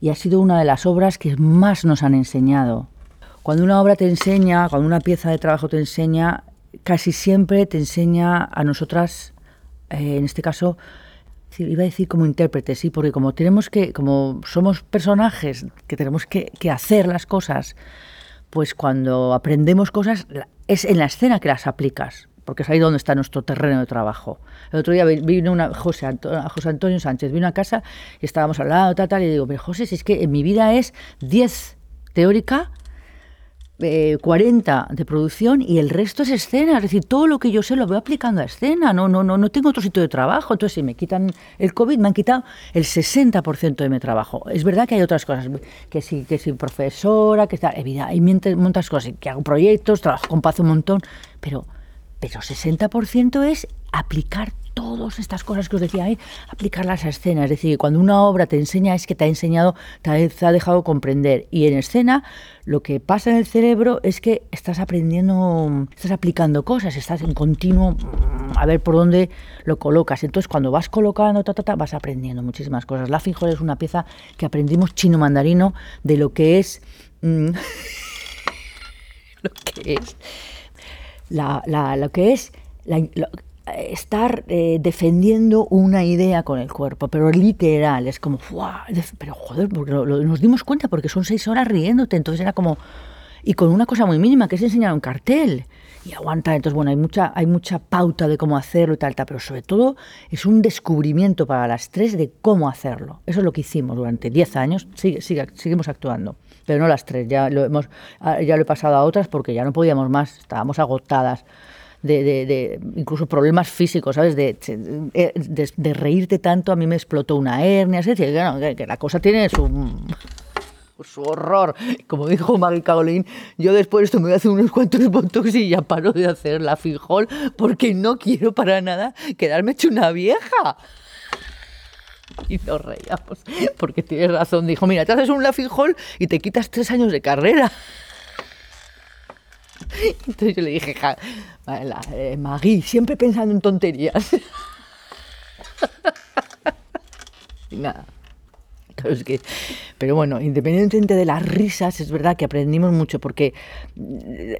A: y ha sido una de las obras que más nos han enseñado. Cuando una obra te enseña, cuando una pieza de trabajo te enseña, casi siempre te enseña a nosotras, eh, en este caso, iba a decir como intérpretes, sí, porque como tenemos que, como somos personajes que tenemos que, hacer las cosas, pues cuando aprendemos cosas es en la escena que las aplicas, porque es ahí donde está nuestro terreno de trabajo. El otro día vino una, José, Antonio, José Antonio Sánchez, vino a casa y estábamos hablando, tal, tal, y digo, pero José, si es que en mi vida es 10 teórica, 40 eh, de producción y el resto es escena, es decir, todo lo que yo sé lo voy aplicando a escena, no, no, no, no tengo otro sitio de trabajo, entonces si me quitan el COVID me han quitado el 60% de mi trabajo. Es verdad que hay otras cosas, que sí, que soy profesora, que está, hay muchas cosas, que hago proyectos, trabajo con paz un montón, pero, pero 60% es aplicar todas estas cosas que os decía, ahí, aplicarlas a escena. Es decir, cuando una obra te enseña es que te ha enseñado, te ha, dejado comprender. Y en escena lo que pasa en el cerebro es que estás aprendiendo, estás aplicando cosas, estás en continuo mm, a ver por dónde lo colocas. Entonces cuando vas colocando, ta, vas aprendiendo muchísimas cosas. La Hall es una pieza que aprendimos chino mandarino de lo que es... Mm, <laughs> lo que es... La, lo que es estar eh, defendiendo una idea con el cuerpo, pero literal, es como, pero joder, porque nos dimos cuenta porque son seis horas riéndote, entonces era como, y con una cosa muy mínima, que es enseñar un cartel, y aguanta, entonces bueno, hay mucha, hay mucha pauta de cómo hacerlo y tal, tal, pero sobre todo es un descubrimiento para las tres de cómo hacerlo. Eso es lo que hicimos durante diez años, sigue, sigue, seguimos actuando, pero no las tres, ya lo, hemos, ya lo he pasado a otras porque ya no podíamos más, estábamos agotadas de, incluso problemas físicos, ¿sabes? De, de, reírte tanto, a mí me explotó una hernia, es decir, que, la cosa tiene su, su horror. Como dijo Maggie Caolín, yo después de esto me voy a hacer unos cuantos botox y ya paro de hacer la fijol porque no quiero para nada quedarme hecho una vieja. Y nos reíamos, porque tienes razón. Dijo, mira, te haces un hall y te quitas tres años de carrera. <laughs> Entonces yo le dije, eh, Magui, siempre pensando en tonterías. <laughs> y nada. pero bueno, independientemente de las risas, es verdad que aprendimos mucho porque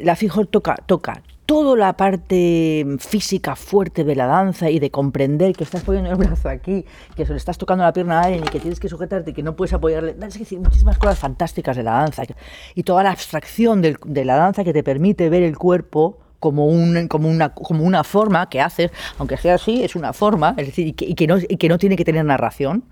A: la Fijol toca, toca toda la parte física fuerte de la danza y de comprender que estás poniendo el brazo aquí, que se le estás tocando la pierna a alguien y que tienes que sujetarte y que no puedes apoyarle. Es decir, muchísimas cosas fantásticas de la danza y toda la abstracción de la danza que te permite ver el cuerpo como, como, una, como una forma que haces, aunque sea así, es una forma, es decir, y que, no, que no tiene que tener narración.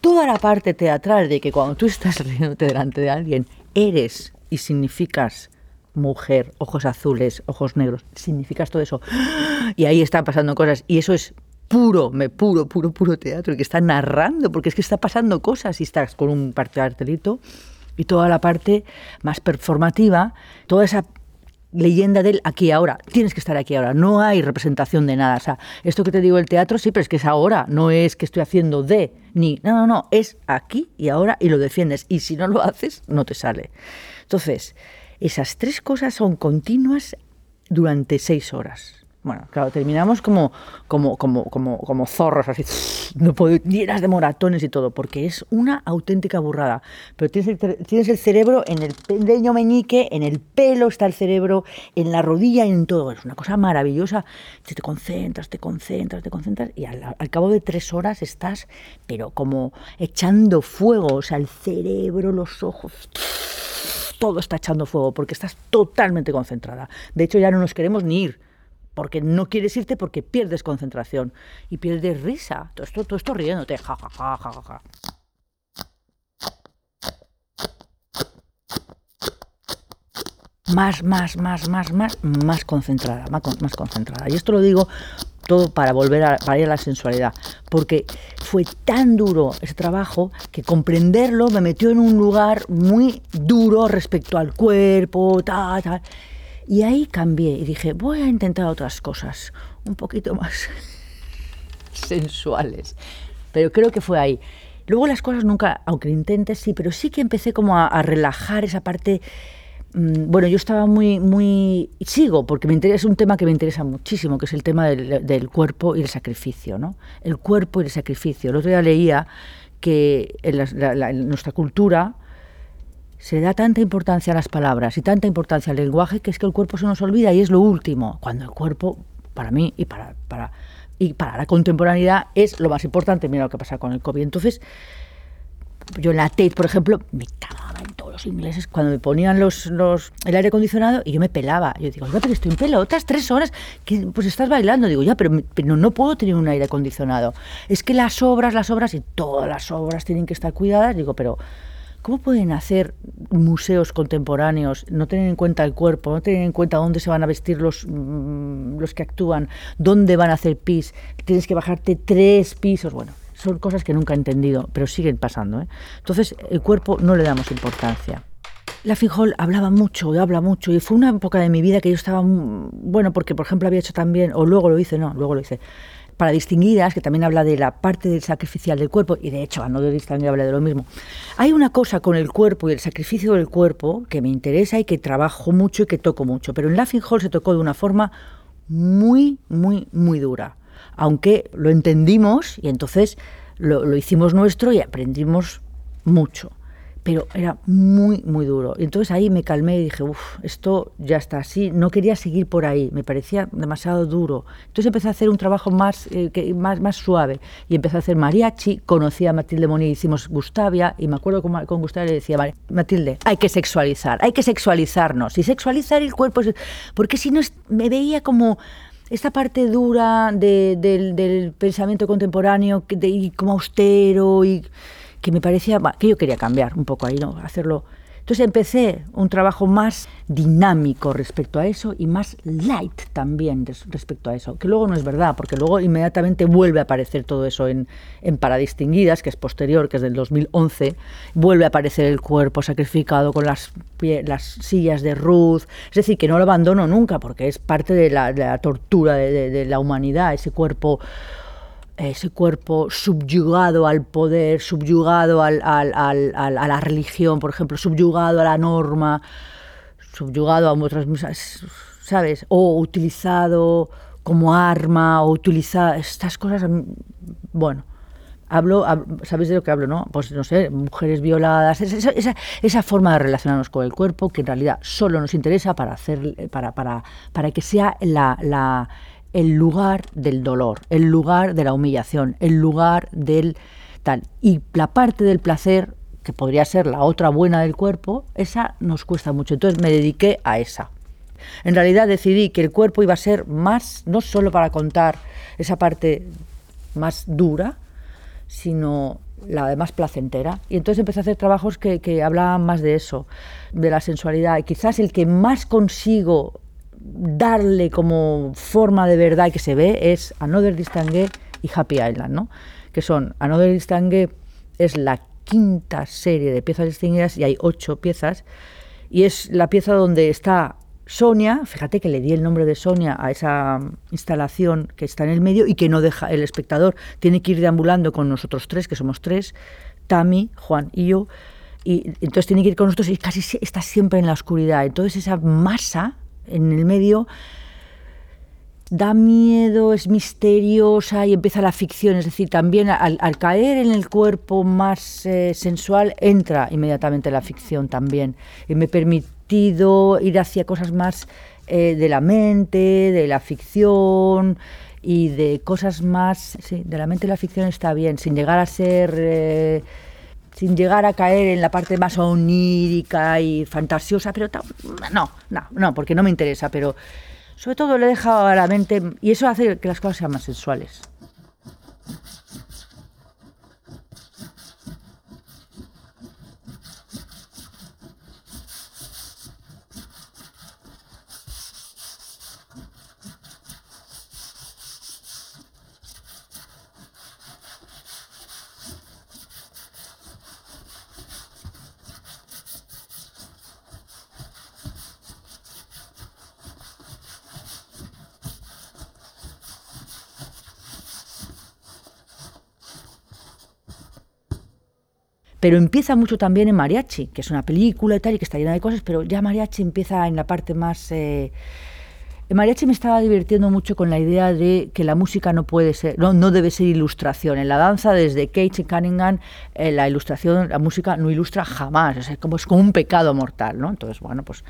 A: Toda la parte teatral de que cuando tú estás riéndote <laughs> delante de alguien, eres y significas mujer, ojos azules, ojos negros, significas todo eso. Y ahí están pasando cosas. Y eso es puro, me puro, puro, puro teatro, que está narrando, porque es que está pasando cosas y estás con un cartelito y toda la parte más performativa, toda esa leyenda del aquí ahora. Tienes que estar aquí ahora. No hay representación de nada. O sea, esto que te digo el teatro, sí, pero es que es ahora. No es que estoy haciendo de, ni. No, no, no. Es aquí y ahora y lo defiendes. Y si no lo haces, no te sale. Entonces, esas tres cosas son continuas durante seis horas. Bueno, claro, terminamos como, como, como, como, como zorros, así, <sniffs> no puedo, llenas de moratones y todo, porque es una auténtica burrada. Pero tienes el, tienes el cerebro en el pequeño meñique, en el pelo está el cerebro, en la rodilla en todo. Es una cosa maravillosa. Te, concentras, te concentras, te concentras, y al cabo de tres horas estás, pero como echando fuego, o sea, el cerebro, los ojos <sniffs> todo está echando fuego porque estás totalmente concentrada. De hecho, ya no nos queremos ni ir porque no quieres irte porque pierdes concentración y pierdes risa. Todo esto, riéndote, ja, ja, ja, ja, ja. Más, más, más, más, más, más concentrada, más, más concentrada. Y esto lo digo todo para volver a, para ir a la sensualidad, porque fue tan duro ese trabajo que comprenderlo me metió en un lugar muy duro respecto al cuerpo, tal, tal. Y ahí cambié y dije, voy a intentar otras cosas, un poquito más <laughs> sensuales. Pero creo que fue ahí. Luego las cosas nunca, aunque intentes, sí, pero sí que empecé como a, relajar esa parte. Mm, bueno, yo estaba muy, muy, sigo, porque me interesa, es un tema que me interesa muchísimo, que es el tema del, cuerpo y el sacrificio, ¿no? El cuerpo y el sacrificio. El otro día leía que en nuestra cultura, se da tanta importancia a las palabras y tanta importancia al lenguaje que es que el cuerpo se nos olvida y es lo último, cuando el cuerpo, para mí y para, para, y para la contemporaneidad, es lo más importante. Mira lo que pasa con el COVID. Entonces, yo en la Tate, por ejemplo, me todos los ingleses cuando me ponían los, los, el aire acondicionado y yo me pelaba. Yo digo, pero estoy en pelotas tres horas, que pues estás bailando. Digo, ya, pero, pero no puedo tener un aire acondicionado. Es que las obras, las obras y todas las obras tienen que estar cuidadas. Digo, pero ¿Cómo pueden hacer museos contemporáneos, no tener en cuenta el cuerpo, no tener en cuenta dónde se van a vestir los, mm, los que actúan, dónde van a hacer pis? Tienes que bajarte tres pisos. Bueno, son cosas que nunca he entendido, pero siguen pasando. ¿eh? Entonces, el cuerpo no le damos importancia. La Fijol hablaba mucho, y habla mucho, y fue una época de mi vida que yo estaba, bueno, porque por ejemplo había hecho también, o luego lo hice, no, luego lo hice, para distinguidas, que también habla de la parte del sacrificial del cuerpo, y de hecho, a no de distinguir habla de lo mismo. Hay una cosa con el cuerpo y el sacrificio del cuerpo que me interesa y que trabajo mucho y que toco mucho, pero en Laughing Hall se tocó de una forma muy, muy, muy dura, aunque lo entendimos y entonces lo, lo hicimos nuestro y aprendimos mucho pero era muy, muy duro. Y entonces ahí me calmé y dije, uff, esto ya está así, no quería seguir por ahí, me parecía demasiado duro. Entonces empecé a hacer un trabajo más, eh, que, más, más suave y empecé a hacer mariachi, conocí a Matilde Moni, hicimos Gustavia y me acuerdo con, con Gustavia le decía, Matilde, hay que sexualizar, hay que sexualizarnos y sexualizar el cuerpo, porque si no me veía como esta parte dura del, del, pensamiento contemporáneo de, y como austero y que me parecía que yo quería cambiar un poco ahí, ¿no? Hacerlo. Entonces empecé un trabajo más dinámico respecto a eso y más light también respecto a eso, que luego no es verdad, porque luego inmediatamente vuelve a aparecer todo eso en, en Para Distinguidas, que es posterior, que es del 2011, vuelve a aparecer el cuerpo sacrificado con las, las sillas de Ruth, es decir, que no lo abandono nunca, porque es parte de la, de la tortura de, de la humanidad, ese cuerpo ese cuerpo subyugado al poder, subyugado al, a la religión, por ejemplo, subyugado a la norma, subyugado a otras, ¿sabes? O utilizado como arma, o utilizado, estas cosas, bueno, hablo, ¿sabéis de lo que hablo, no? Pues no sé, mujeres violadas, esa, esa, esa, forma de relacionarnos con el cuerpo que en realidad solo nos interesa para hacer, para, para, para que sea la, la, el lugar del dolor, el lugar de la humillación, el lugar del tal. Y la parte del placer, que podría ser la otra buena del cuerpo, esa nos cuesta mucho. Entonces me dediqué a esa. En realidad decidí que el cuerpo iba a ser más, no solo para contar esa parte más dura, sino la más placentera. Y entonces empecé a hacer trabajos que, que hablaban más de eso, de la sensualidad. Y quizás el que más consigo darle como forma de verdad que se ve es Another Distingue y Happy Island, ¿no? que son Another Distingue es la quinta serie de piezas distinguidas y hay ocho piezas y es la pieza donde está Sonia, fíjate que le di el nombre de Sonia a esa instalación que está en el medio y que no deja, el espectador tiene que ir deambulando con nosotros tres, que somos tres, Tami, Juan y yo, y entonces tiene que ir con nosotros y casi está siempre en la oscuridad. Entonces esa masa en el medio da miedo, es misteriosa y empieza la ficción, es decir, también al, caer en el cuerpo más eh, sensual entra inmediatamente la ficción también. Y me he permitido ir hacia cosas más eh, de la mente, de la ficción y de cosas más, sí, de la mente y la ficción está bien, sin llegar a ser... Eh, sin llegar a caer en la parte más onírica y fantasiosa, pero no, no, no, porque no me interesa, pero sobre todo le he dejado a la mente y eso hace que las cosas sean más sensuales. Pero empieza mucho también en Mariachi, que es una película y tal, y que está llena de cosas, pero ya Mariachi empieza en la parte más... Eh... Mariachi me estaba divirtiendo mucho con la idea de que la música no puede ser, no, no debe ser ilustración. En la danza, desde Cage y Cunningham, eh, la ilustración, la música no ilustra jamás, es como, es como un pecado mortal, ¿no? Entonces, bueno, pues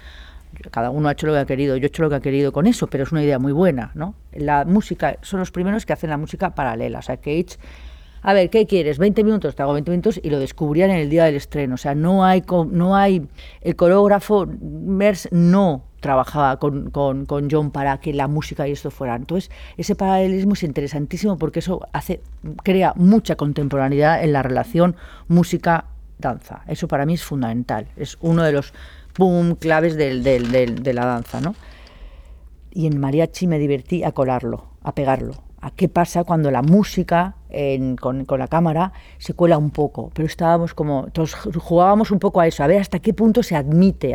A: cada uno ha hecho lo que ha querido, yo he hecho lo que ha querido con eso, pero es una idea muy buena, ¿no? La música, son los primeros que hacen la música paralela, o sea, Cage a ver, ¿qué quieres? 20 minutos, te hago 20 minutos y lo descubrían en el día del estreno. O sea, no hay, no hay el coreógrafo Mers no trabajaba con, con, con, John para que la música y esto fuera. Entonces, ese paralelismo es interesantísimo porque eso hace, crea mucha contemporaneidad en la relación música-danza. Eso para mí es fundamental. Es uno de los boom claves de la danza, ¿no? Y en mariachi me divertí a colarlo, a pegarlo a qué pasa cuando la música con, la cámara se cuela un poco, pero estábamos como, todos jugábamos un poco a eso, a ver hasta qué punto se admite.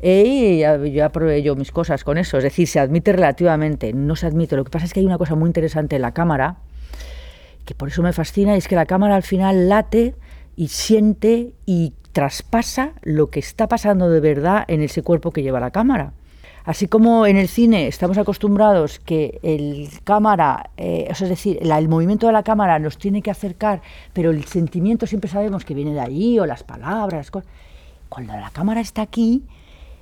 A: y yo aprobé yo mis cosas con eso, es decir, se admite relativamente, no se admite. Lo que pasa es que hay una cosa muy interesante en la cámara, que por eso me fascina, es que la cámara al final late y siente y traspasa lo que está pasando de verdad en ese cuerpo que lleva la cámara. Así como en el cine estamos acostumbrados que el cámara, eh, es decir, el movimiento de la cámara nos tiene que acercar, pero el sentimiento siempre sabemos que viene de allí, o las palabras, cuando la cámara está aquí,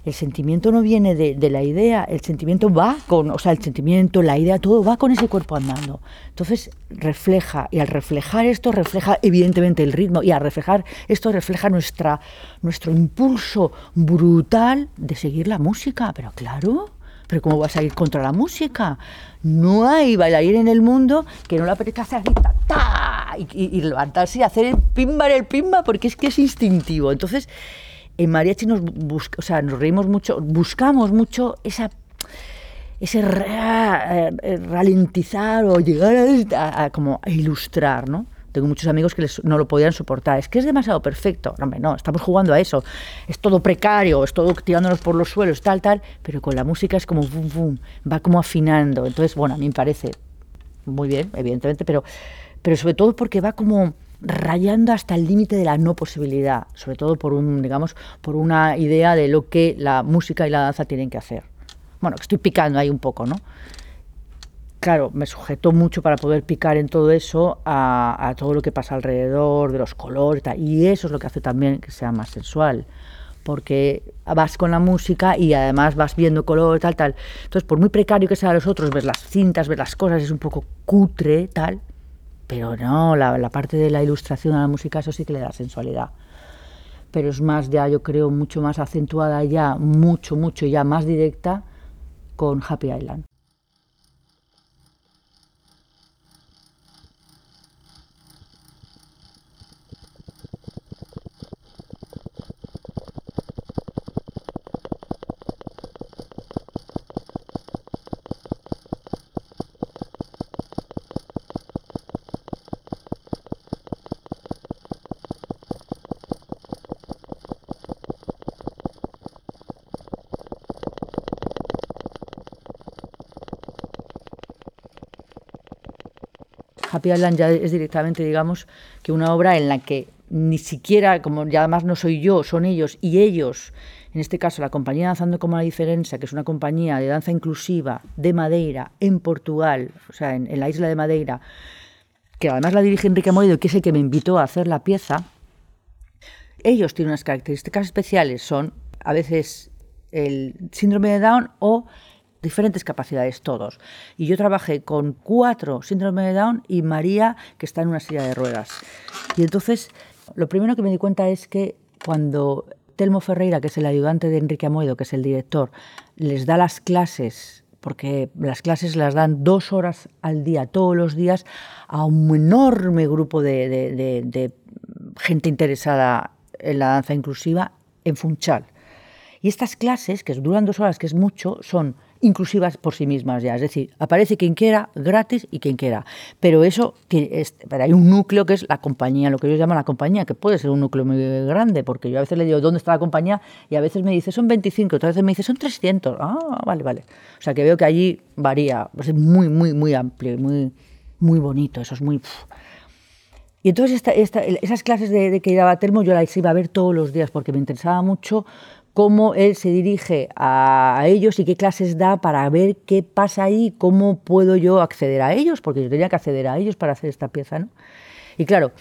A: el sentimiento no viene de, la idea, el sentimiento va con, o sea, el sentimiento, la idea, todo va con ese cuerpo andando. Entonces refleja, y al reflejar esto, refleja evidentemente el ritmo, y al reflejar esto, refleja nuestra, nuestro impulso brutal de seguir la música. Pero claro, pero ¿cómo vas a ir contra la música? No hay bailarín en el mundo que no le apetezca hacer así, ta, y, y, levantarse y hacer el pimba el pimba, porque es que es instintivo. Entonces, en mariachi nos, busca, o sea, nos reímos mucho, buscamos mucho esa ese eh, ralentizar o llegar a, como a ilustrar, ¿no? Tengo muchos amigos que no lo podían soportar. Es que es demasiado perfecto. No, hombre, no, estamos jugando a eso. Es todo precario, es todo tirándonos por los suelos, tal, tal. Pero con la música es como, boom, boom, va como afinando. Entonces, bueno, a mí me parece muy bien, evidentemente, pero, pero sobre todo porque va como rayando hasta el límite de la no posibilidad, sobre todo por un, digamos, por una idea de lo que la música y la danza tienen que hacer. Bueno, estoy picando ahí un poco, ¿no? Claro, me sujetó mucho para poder picar en todo eso a, todo lo que pasa alrededor, de los colores y tal. Y eso es lo que hace también que sea más sensual porque vas con la música y además vas viendo color, tal, tal. Entonces, por muy precario que sea los otros, ves las cintas, ves las cosas, es un poco cutre, tal. Pero no, la, la parte de la ilustración a la música, eso sí que le da sensualidad. Pero es más ya, yo creo, mucho más acentuada ya, mucho, mucho ya más directa con Happy Island. Happy ya es directamente, digamos, que una obra en la que ni siquiera, como ya además no soy yo, son ellos y ellos, en este caso la compañía Danzando como la Diferencia, que es una compañía de danza inclusiva de Madeira, en Portugal, o sea, en, la isla de Madeira, que además la dirige Enrique Moido, que es el que me invitó a hacer la pieza, ellos tienen unas características especiales, son a veces el síndrome de Down o diferentes capacidades todos. Y yo trabajé con cuatro síndrome de Down y María, que está en una silla de ruedas. Y entonces, lo primero que me di cuenta es que cuando Telmo Ferreira, que es el ayudante de Enrique Amoedo, que es el director, les da las clases, porque las clases las dan dos horas al día, todos los días, a un enorme grupo de, de gente interesada en la danza inclusiva en Funchal. Y estas clases, que duran dos horas, que es mucho, son inclusivas por sí mismas ya. Es decir, aparece quien quiera, gratis y quien quiera. Pero eso, pero hay un núcleo que es la compañía, lo que ellos llaman la compañía, que puede ser un núcleo muy grande, porque yo a veces le digo, ¿dónde está la compañía? Y a veces me dice, son 25, otras veces me dice, son 300. Ah, vale, vale. O sea, que veo que allí varía, es muy, muy, muy amplio, muy, muy bonito, eso es muy... Y entonces esas clases de, de que daba Termo yo las iba a ver todos los días porque me interesaba mucho cómo él se dirige a, ellos y qué clases da para ver qué pasa ahí, cómo puedo yo acceder a ellos, porque yo tenía que acceder a ellos para hacer esta pieza. ¿no? Y claro,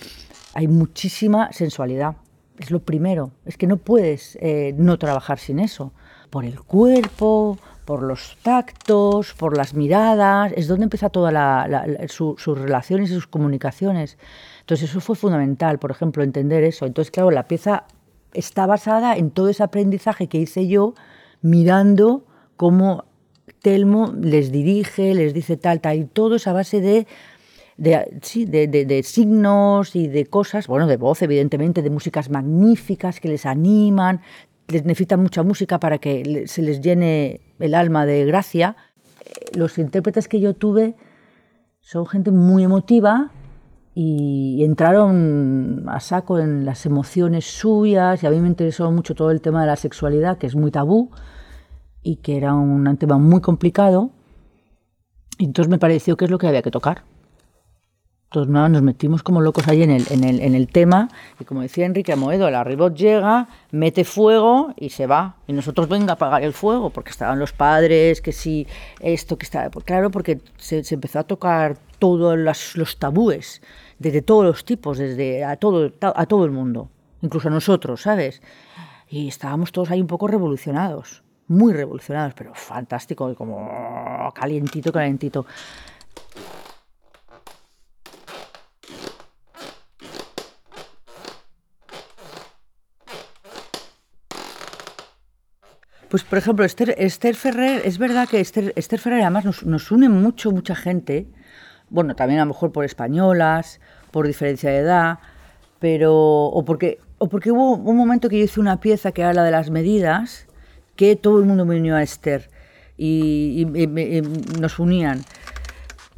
A: hay muchísima sensualidad. Es lo primero, es que no puedes eh, no trabajar sin eso. Por el cuerpo, por los tactos, por las miradas, es donde empieza todas sus relaciones y sus comunicaciones. Entonces eso fue fundamental, por ejemplo, entender eso. Entonces, claro, la pieza está basada en todo ese aprendizaje que hice yo mirando cómo Telmo les dirige, les dice tal, tal, y todo es a base de, de, signos y de cosas, bueno, de voz, evidentemente, de músicas magníficas que les animan, les necesitan mucha música para que se les llene el alma de gracia. Los intérpretes que yo tuve son gente muy emotiva, y entraron a saco en las emociones suyas y a mí me interesó mucho todo el tema de la sexualidad, que es muy tabú y que era un tema muy complicado. Y entonces me pareció que es lo que había que tocar. Entonces nos metimos como locos ahí en el, en el, en el tema y como decía Enrique Amoedo, la ribot llega, mete fuego y se va. Y nosotros venga a apagar el fuego porque estaban los padres, que si esto, que estaba... Claro, porque se, se empezó a tocar todos los, tabúes, desde todos los tipos, desde a todo, a todo el mundo, incluso a nosotros, ¿sabes? Y estábamos todos ahí un poco revolucionados, muy revolucionados, pero fantástico, como calientito, calientito. Pues, por ejemplo, Esther, Ferrer, es verdad que Esther, Ferrer además nos une mucho, mucha gente, bueno, también a lo mejor por españolas, por diferencia de edad, pero o porque o porque hubo un momento que yo hice una pieza que era la de las medidas, que todo el mundo me unió a Esther y, nos unían.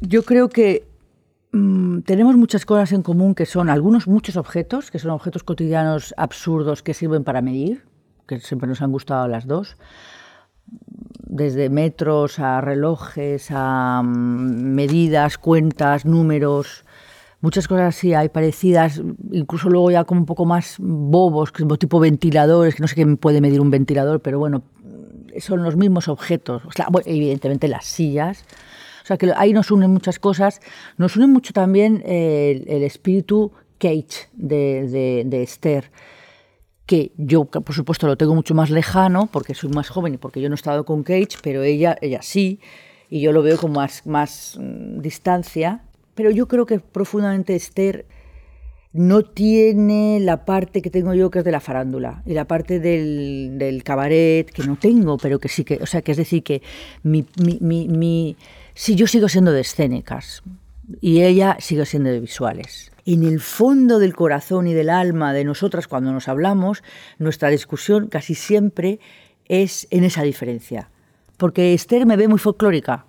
A: Yo creo que mm, tenemos muchas cosas en común que son algunos, muchos objetos, que son objetos cotidianos absurdos que sirven para medir, que siempre nos han gustado las dos desde metros a relojes, a mm, medidas, cuentas, números, muchas cosas sí hay parecidas, incluso luego ya como un poco más bobos, tipo ventiladores, que no sé qué puede medir un ventilador, pero bueno, son los mismos objetos. O sea, evidentemente las sillas. O sea, que ahí nos unen muchas cosas. Nos une mucho también el, espíritu Cage de, de, Esther, que yo, por supuesto, lo tengo mucho más lejano porque soy más joven y porque yo no he estado con Cage, pero ella, ella sí, y yo lo veo con más, más mm, distancia. Pero yo creo que profundamente Esther no tiene la parte que tengo yo que es de la farándula y la parte del, del cabaret que no tengo, pero que sí que, o sea, que es decir que mi, mi, mi, mi sí, yo sigo siendo de escénicas y ella sigue siendo de visuales. En el fondo del corazón y del alma de nosotras cuando nos hablamos, nuestra discusión casi siempre es en esa diferencia. Porque Esther me ve muy folclórica,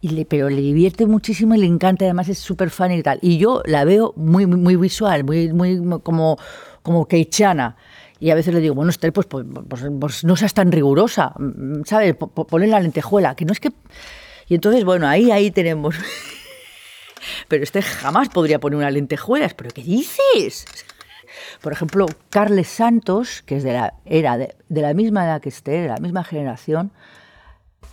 A: y pero le divierte muchísimo y le encanta, además es súper fan y tal. Y yo la veo muy, muy, visual, muy, muy como, como keichana. Y a veces le digo, bueno, Esther, pues, pues, pues, pues no seas tan rigurosa, ¿sabes? Ponle la lentejuela, que no es que... Y entonces, bueno, ahí, ahí tenemos... pero este jamás podría poner una lentejuela. ¿Pero qué dices? Por ejemplo, Carles Santos, que es de la, era de, la misma edad que Esther, de la misma generación,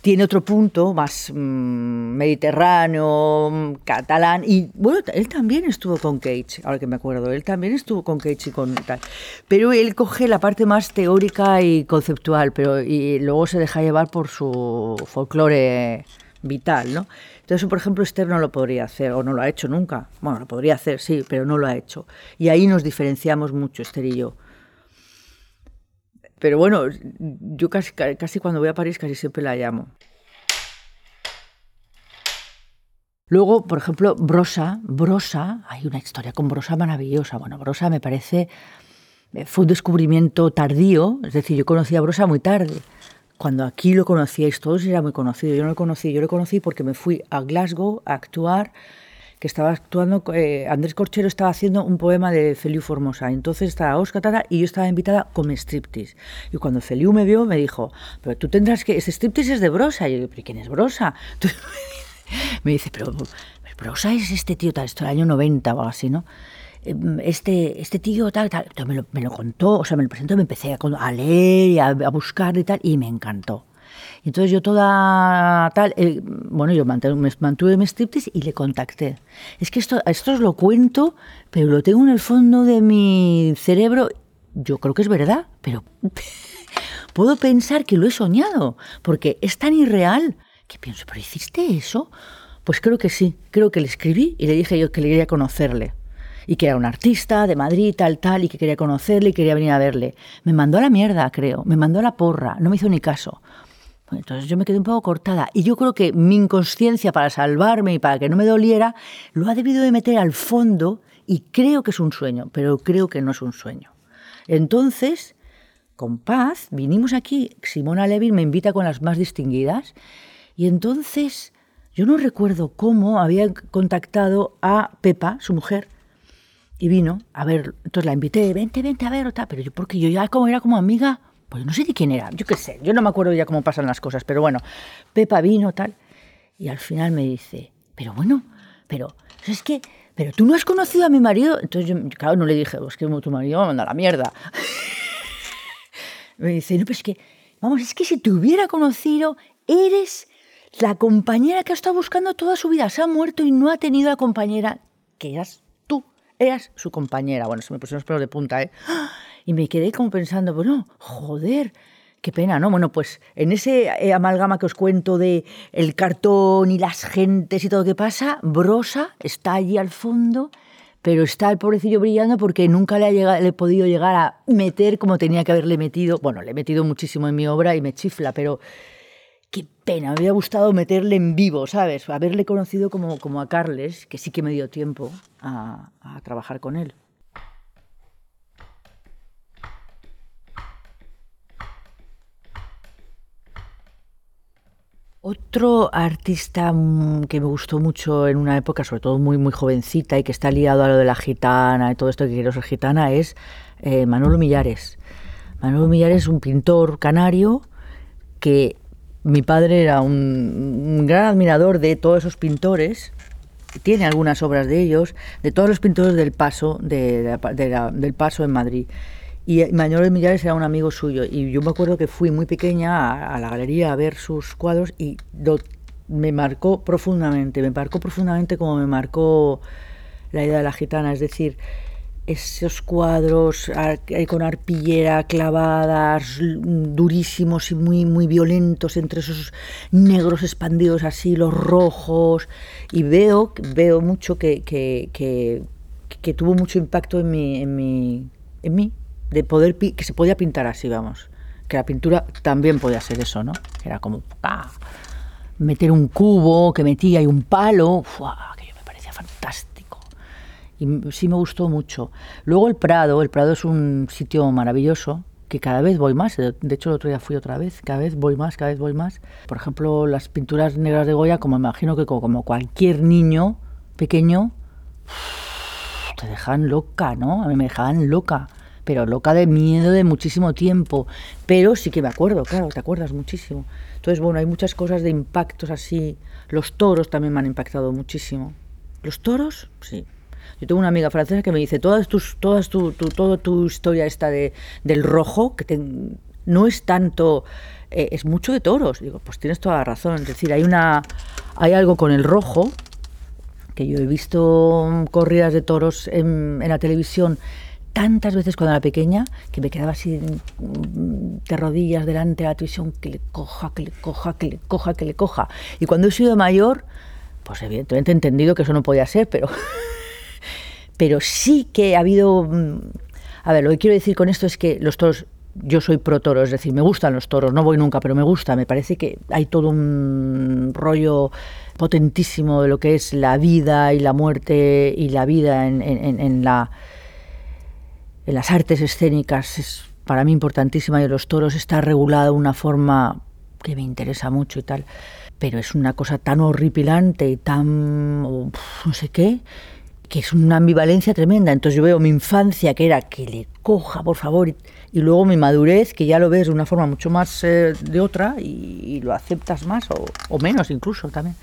A: tiene otro punto más mm, mediterráneo, mm, catalán, y bueno, él también estuvo con Cage, ahora que me acuerdo, él también estuvo con Cage y con tal, pero él coge la parte más teórica y conceptual, pero y luego se deja llevar por su folclore vital, ¿no? Entonces, por ejemplo, Esther no lo podría hacer, o no lo ha hecho nunca. Bueno, lo podría hacer, sí, pero no lo ha hecho. Y ahí nos diferenciamos mucho, Esther y yo. Pero bueno, yo casi, casi cuando voy a París casi siempre la llamo. Luego, por ejemplo, Brosa, Brosa, hay una historia con Brosa maravillosa. Bueno, Brosa me parece, eh, fue un descubrimiento tardío, es decir, yo conocí a Brosa muy tarde. Cuando aquí lo conocíais todos era muy conocido, yo no lo conocí, yo lo conocí porque me fui a Glasgow a actuar que estaba actuando, eh, Andrés Corchero estaba haciendo un poema de Feliu Formosa. Entonces estaba Oscar Tara y yo estaba invitada con striptease. Y cuando Feliu me vio, me dijo, pero tú tendrás que, ese striptease es de Brosa. Y yo ¿pero quién es Brosa? <laughs> me dice, pero, Brosa es este tío tal, esto el año 90 o algo así, ¿no? Em, este, este tío tal, tal, me lo, me lo contó, o sea, me lo presentó, me empecé a, leer y a, a buscar y tal, y me encantó. Entonces yo toda tal, eh, bueno, yo mantuve, mantuve mi striptease y le contacté. Es que esto, esto os lo cuento, pero lo tengo en el fondo de mi cerebro. Yo creo que es verdad, pero <laughs> puedo pensar que lo he soñado, porque es tan irreal que pienso, ¿pero hiciste eso? Pues creo que sí, creo que le escribí y le dije yo que le quería conocerle y que era un artista de Madrid, tal, tal, y que quería conocerle y quería venir a verle. Me mandó a la mierda, creo, me mandó a la porra, no me hizo ni caso. Entonces yo me quedé un poco cortada y yo creo que mi inconsciencia para salvarme y para que no me doliera lo ha debido de meter al fondo y creo que es un sueño, pero creo que no es un sueño. Entonces, con paz, vinimos aquí, Simona Levin me invita con las más distinguidas y entonces yo no recuerdo cómo había contactado a Pepa, su mujer, y vino a ver, entonces la invité, vente, vente a ver, pero yo porque yo ya como era como amiga, pues no sé de quién era, yo qué sé, yo no me acuerdo ya cómo pasan las cosas, pero bueno, Pepa vino tal, y al final me dice, pero bueno, pero es que, pero tú no has conocido a mi marido, entonces yo, claro, no le dije, pues que tu marido me manda la mierda. <laughs> me dice, no, pues es que, vamos, es que si te hubiera conocido, eres la compañera que ha estado buscando toda su vida, se ha muerto y no ha tenido la compañera que eras eras su compañera. Bueno, se me pusieron los pelos de punta, ¿eh? Y me quedé como pensando, bueno, joder, qué pena, ¿no? Bueno, pues en ese eh, amalgama que os cuento de el cartón y las gentes y todo lo que pasa, Brosa está allí al fondo, pero está el pobrecillo brillando porque nunca le, ha llegado, le he podido llegar a meter como tenía que haberle metido. Bueno, le he metido muchísimo en mi obra y me chifla, pero qué pena, me había gustado meterle en vivo, ¿sabes? Haberle conocido como, como a Carles, que sí que me dio tiempo a trabajar con él. Otro artista mm, que me gustó mucho en una época, sobre todo muy, muy jovencita y que está liado a lo de la gitana y todo esto que quiero ser gitana, es eh, Manolo Millares. Manolo Millares es un pintor canario que mi padre era un, gran admirador de todos esos pintores tiene algunas obras de ellos, de todos los pintores del Paso, de, del Paso en Madrid. Y Manuel Millares era un amigo suyo. Y yo me acuerdo que fui muy pequeña a, la galería a ver sus cuadros y me marcó profundamente, me marcó profundamente como me marcó la idea de la gitana. Es decir, esos cuadros con arpillera clavadas, durísimos y muy, muy violentos, entre esos negros expandidos así, los rojos, y veo, veo mucho que, que, que, tuvo mucho impacto en mí, en mí, en mí, de poder, que se podía pintar así, vamos, que la pintura también podía ser eso, ¿no? Era como, meter un cubo que metía y un palo, aquello me parecía fantástico y sí me gustó mucho. Luego el Prado, el Prado es un sitio maravilloso que cada vez voy más, de hecho el otro día fui otra vez, cada vez voy más, cada vez voy más. Por ejemplo, las pinturas negras de Goya, como imagino que como cualquier niño pequeño, te dejan loca, ¿no? A mí me dejaban loca, pero loca de miedo de muchísimo tiempo, pero sí que me acuerdo, claro, te acuerdas muchísimo. Entonces, bueno, hay muchas cosas de impactos así. Los toros también me han impactado muchísimo. ¿Los toros? Sí, yo tengo una amiga francesa que me dice, todas tus, todas tu, tu, toda tu historia esta de, del rojo, que no es tanto, eh, es mucho de toros. Digo, pues tienes toda la razón. Es decir, hay, una, hay algo con el rojo, que yo he visto corridas de toros en, la televisión tantas veces cuando era pequeña que me quedaba así de rodillas delante de la televisión, que le coja, que le coja, que le coja, que le coja. Y cuando he sido mayor, pues evidentemente he entendido que eso no podía ser, pero <laughs> pero sí que ha habido... Mm, a ver, lo que quiero decir con esto es que los toros yo soy pro toro, es decir, me gustan los toros, no voy nunca, pero me gusta, me parece que hay todo un rollo potentísimo de lo que es la vida y la muerte y la vida en, en, la, en las artes escénicas, es para mí importantísima y los toros está regulado de una forma que me interesa mucho y tal, pero es una cosa tan horripilante y tan no sé qué, que es una ambivalencia tremenda. Entonces yo veo mi infancia, que era que le coja, por favor, y, luego mi madurez, que ya lo ves de una forma mucho más eh, de otra y, lo aceptas más o, menos incluso también.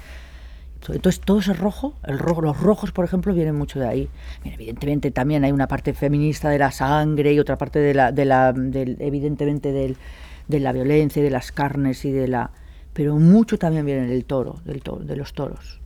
A: Entonces todo ese rojo, los rojos, por ejemplo, vienen mucho de ahí. evidentemente también hay una parte feminista de la sangre y otra parte de la, evidentemente de la violencia y de las carnes y de la... Pero mucho también viene del toro, del toro de los toros.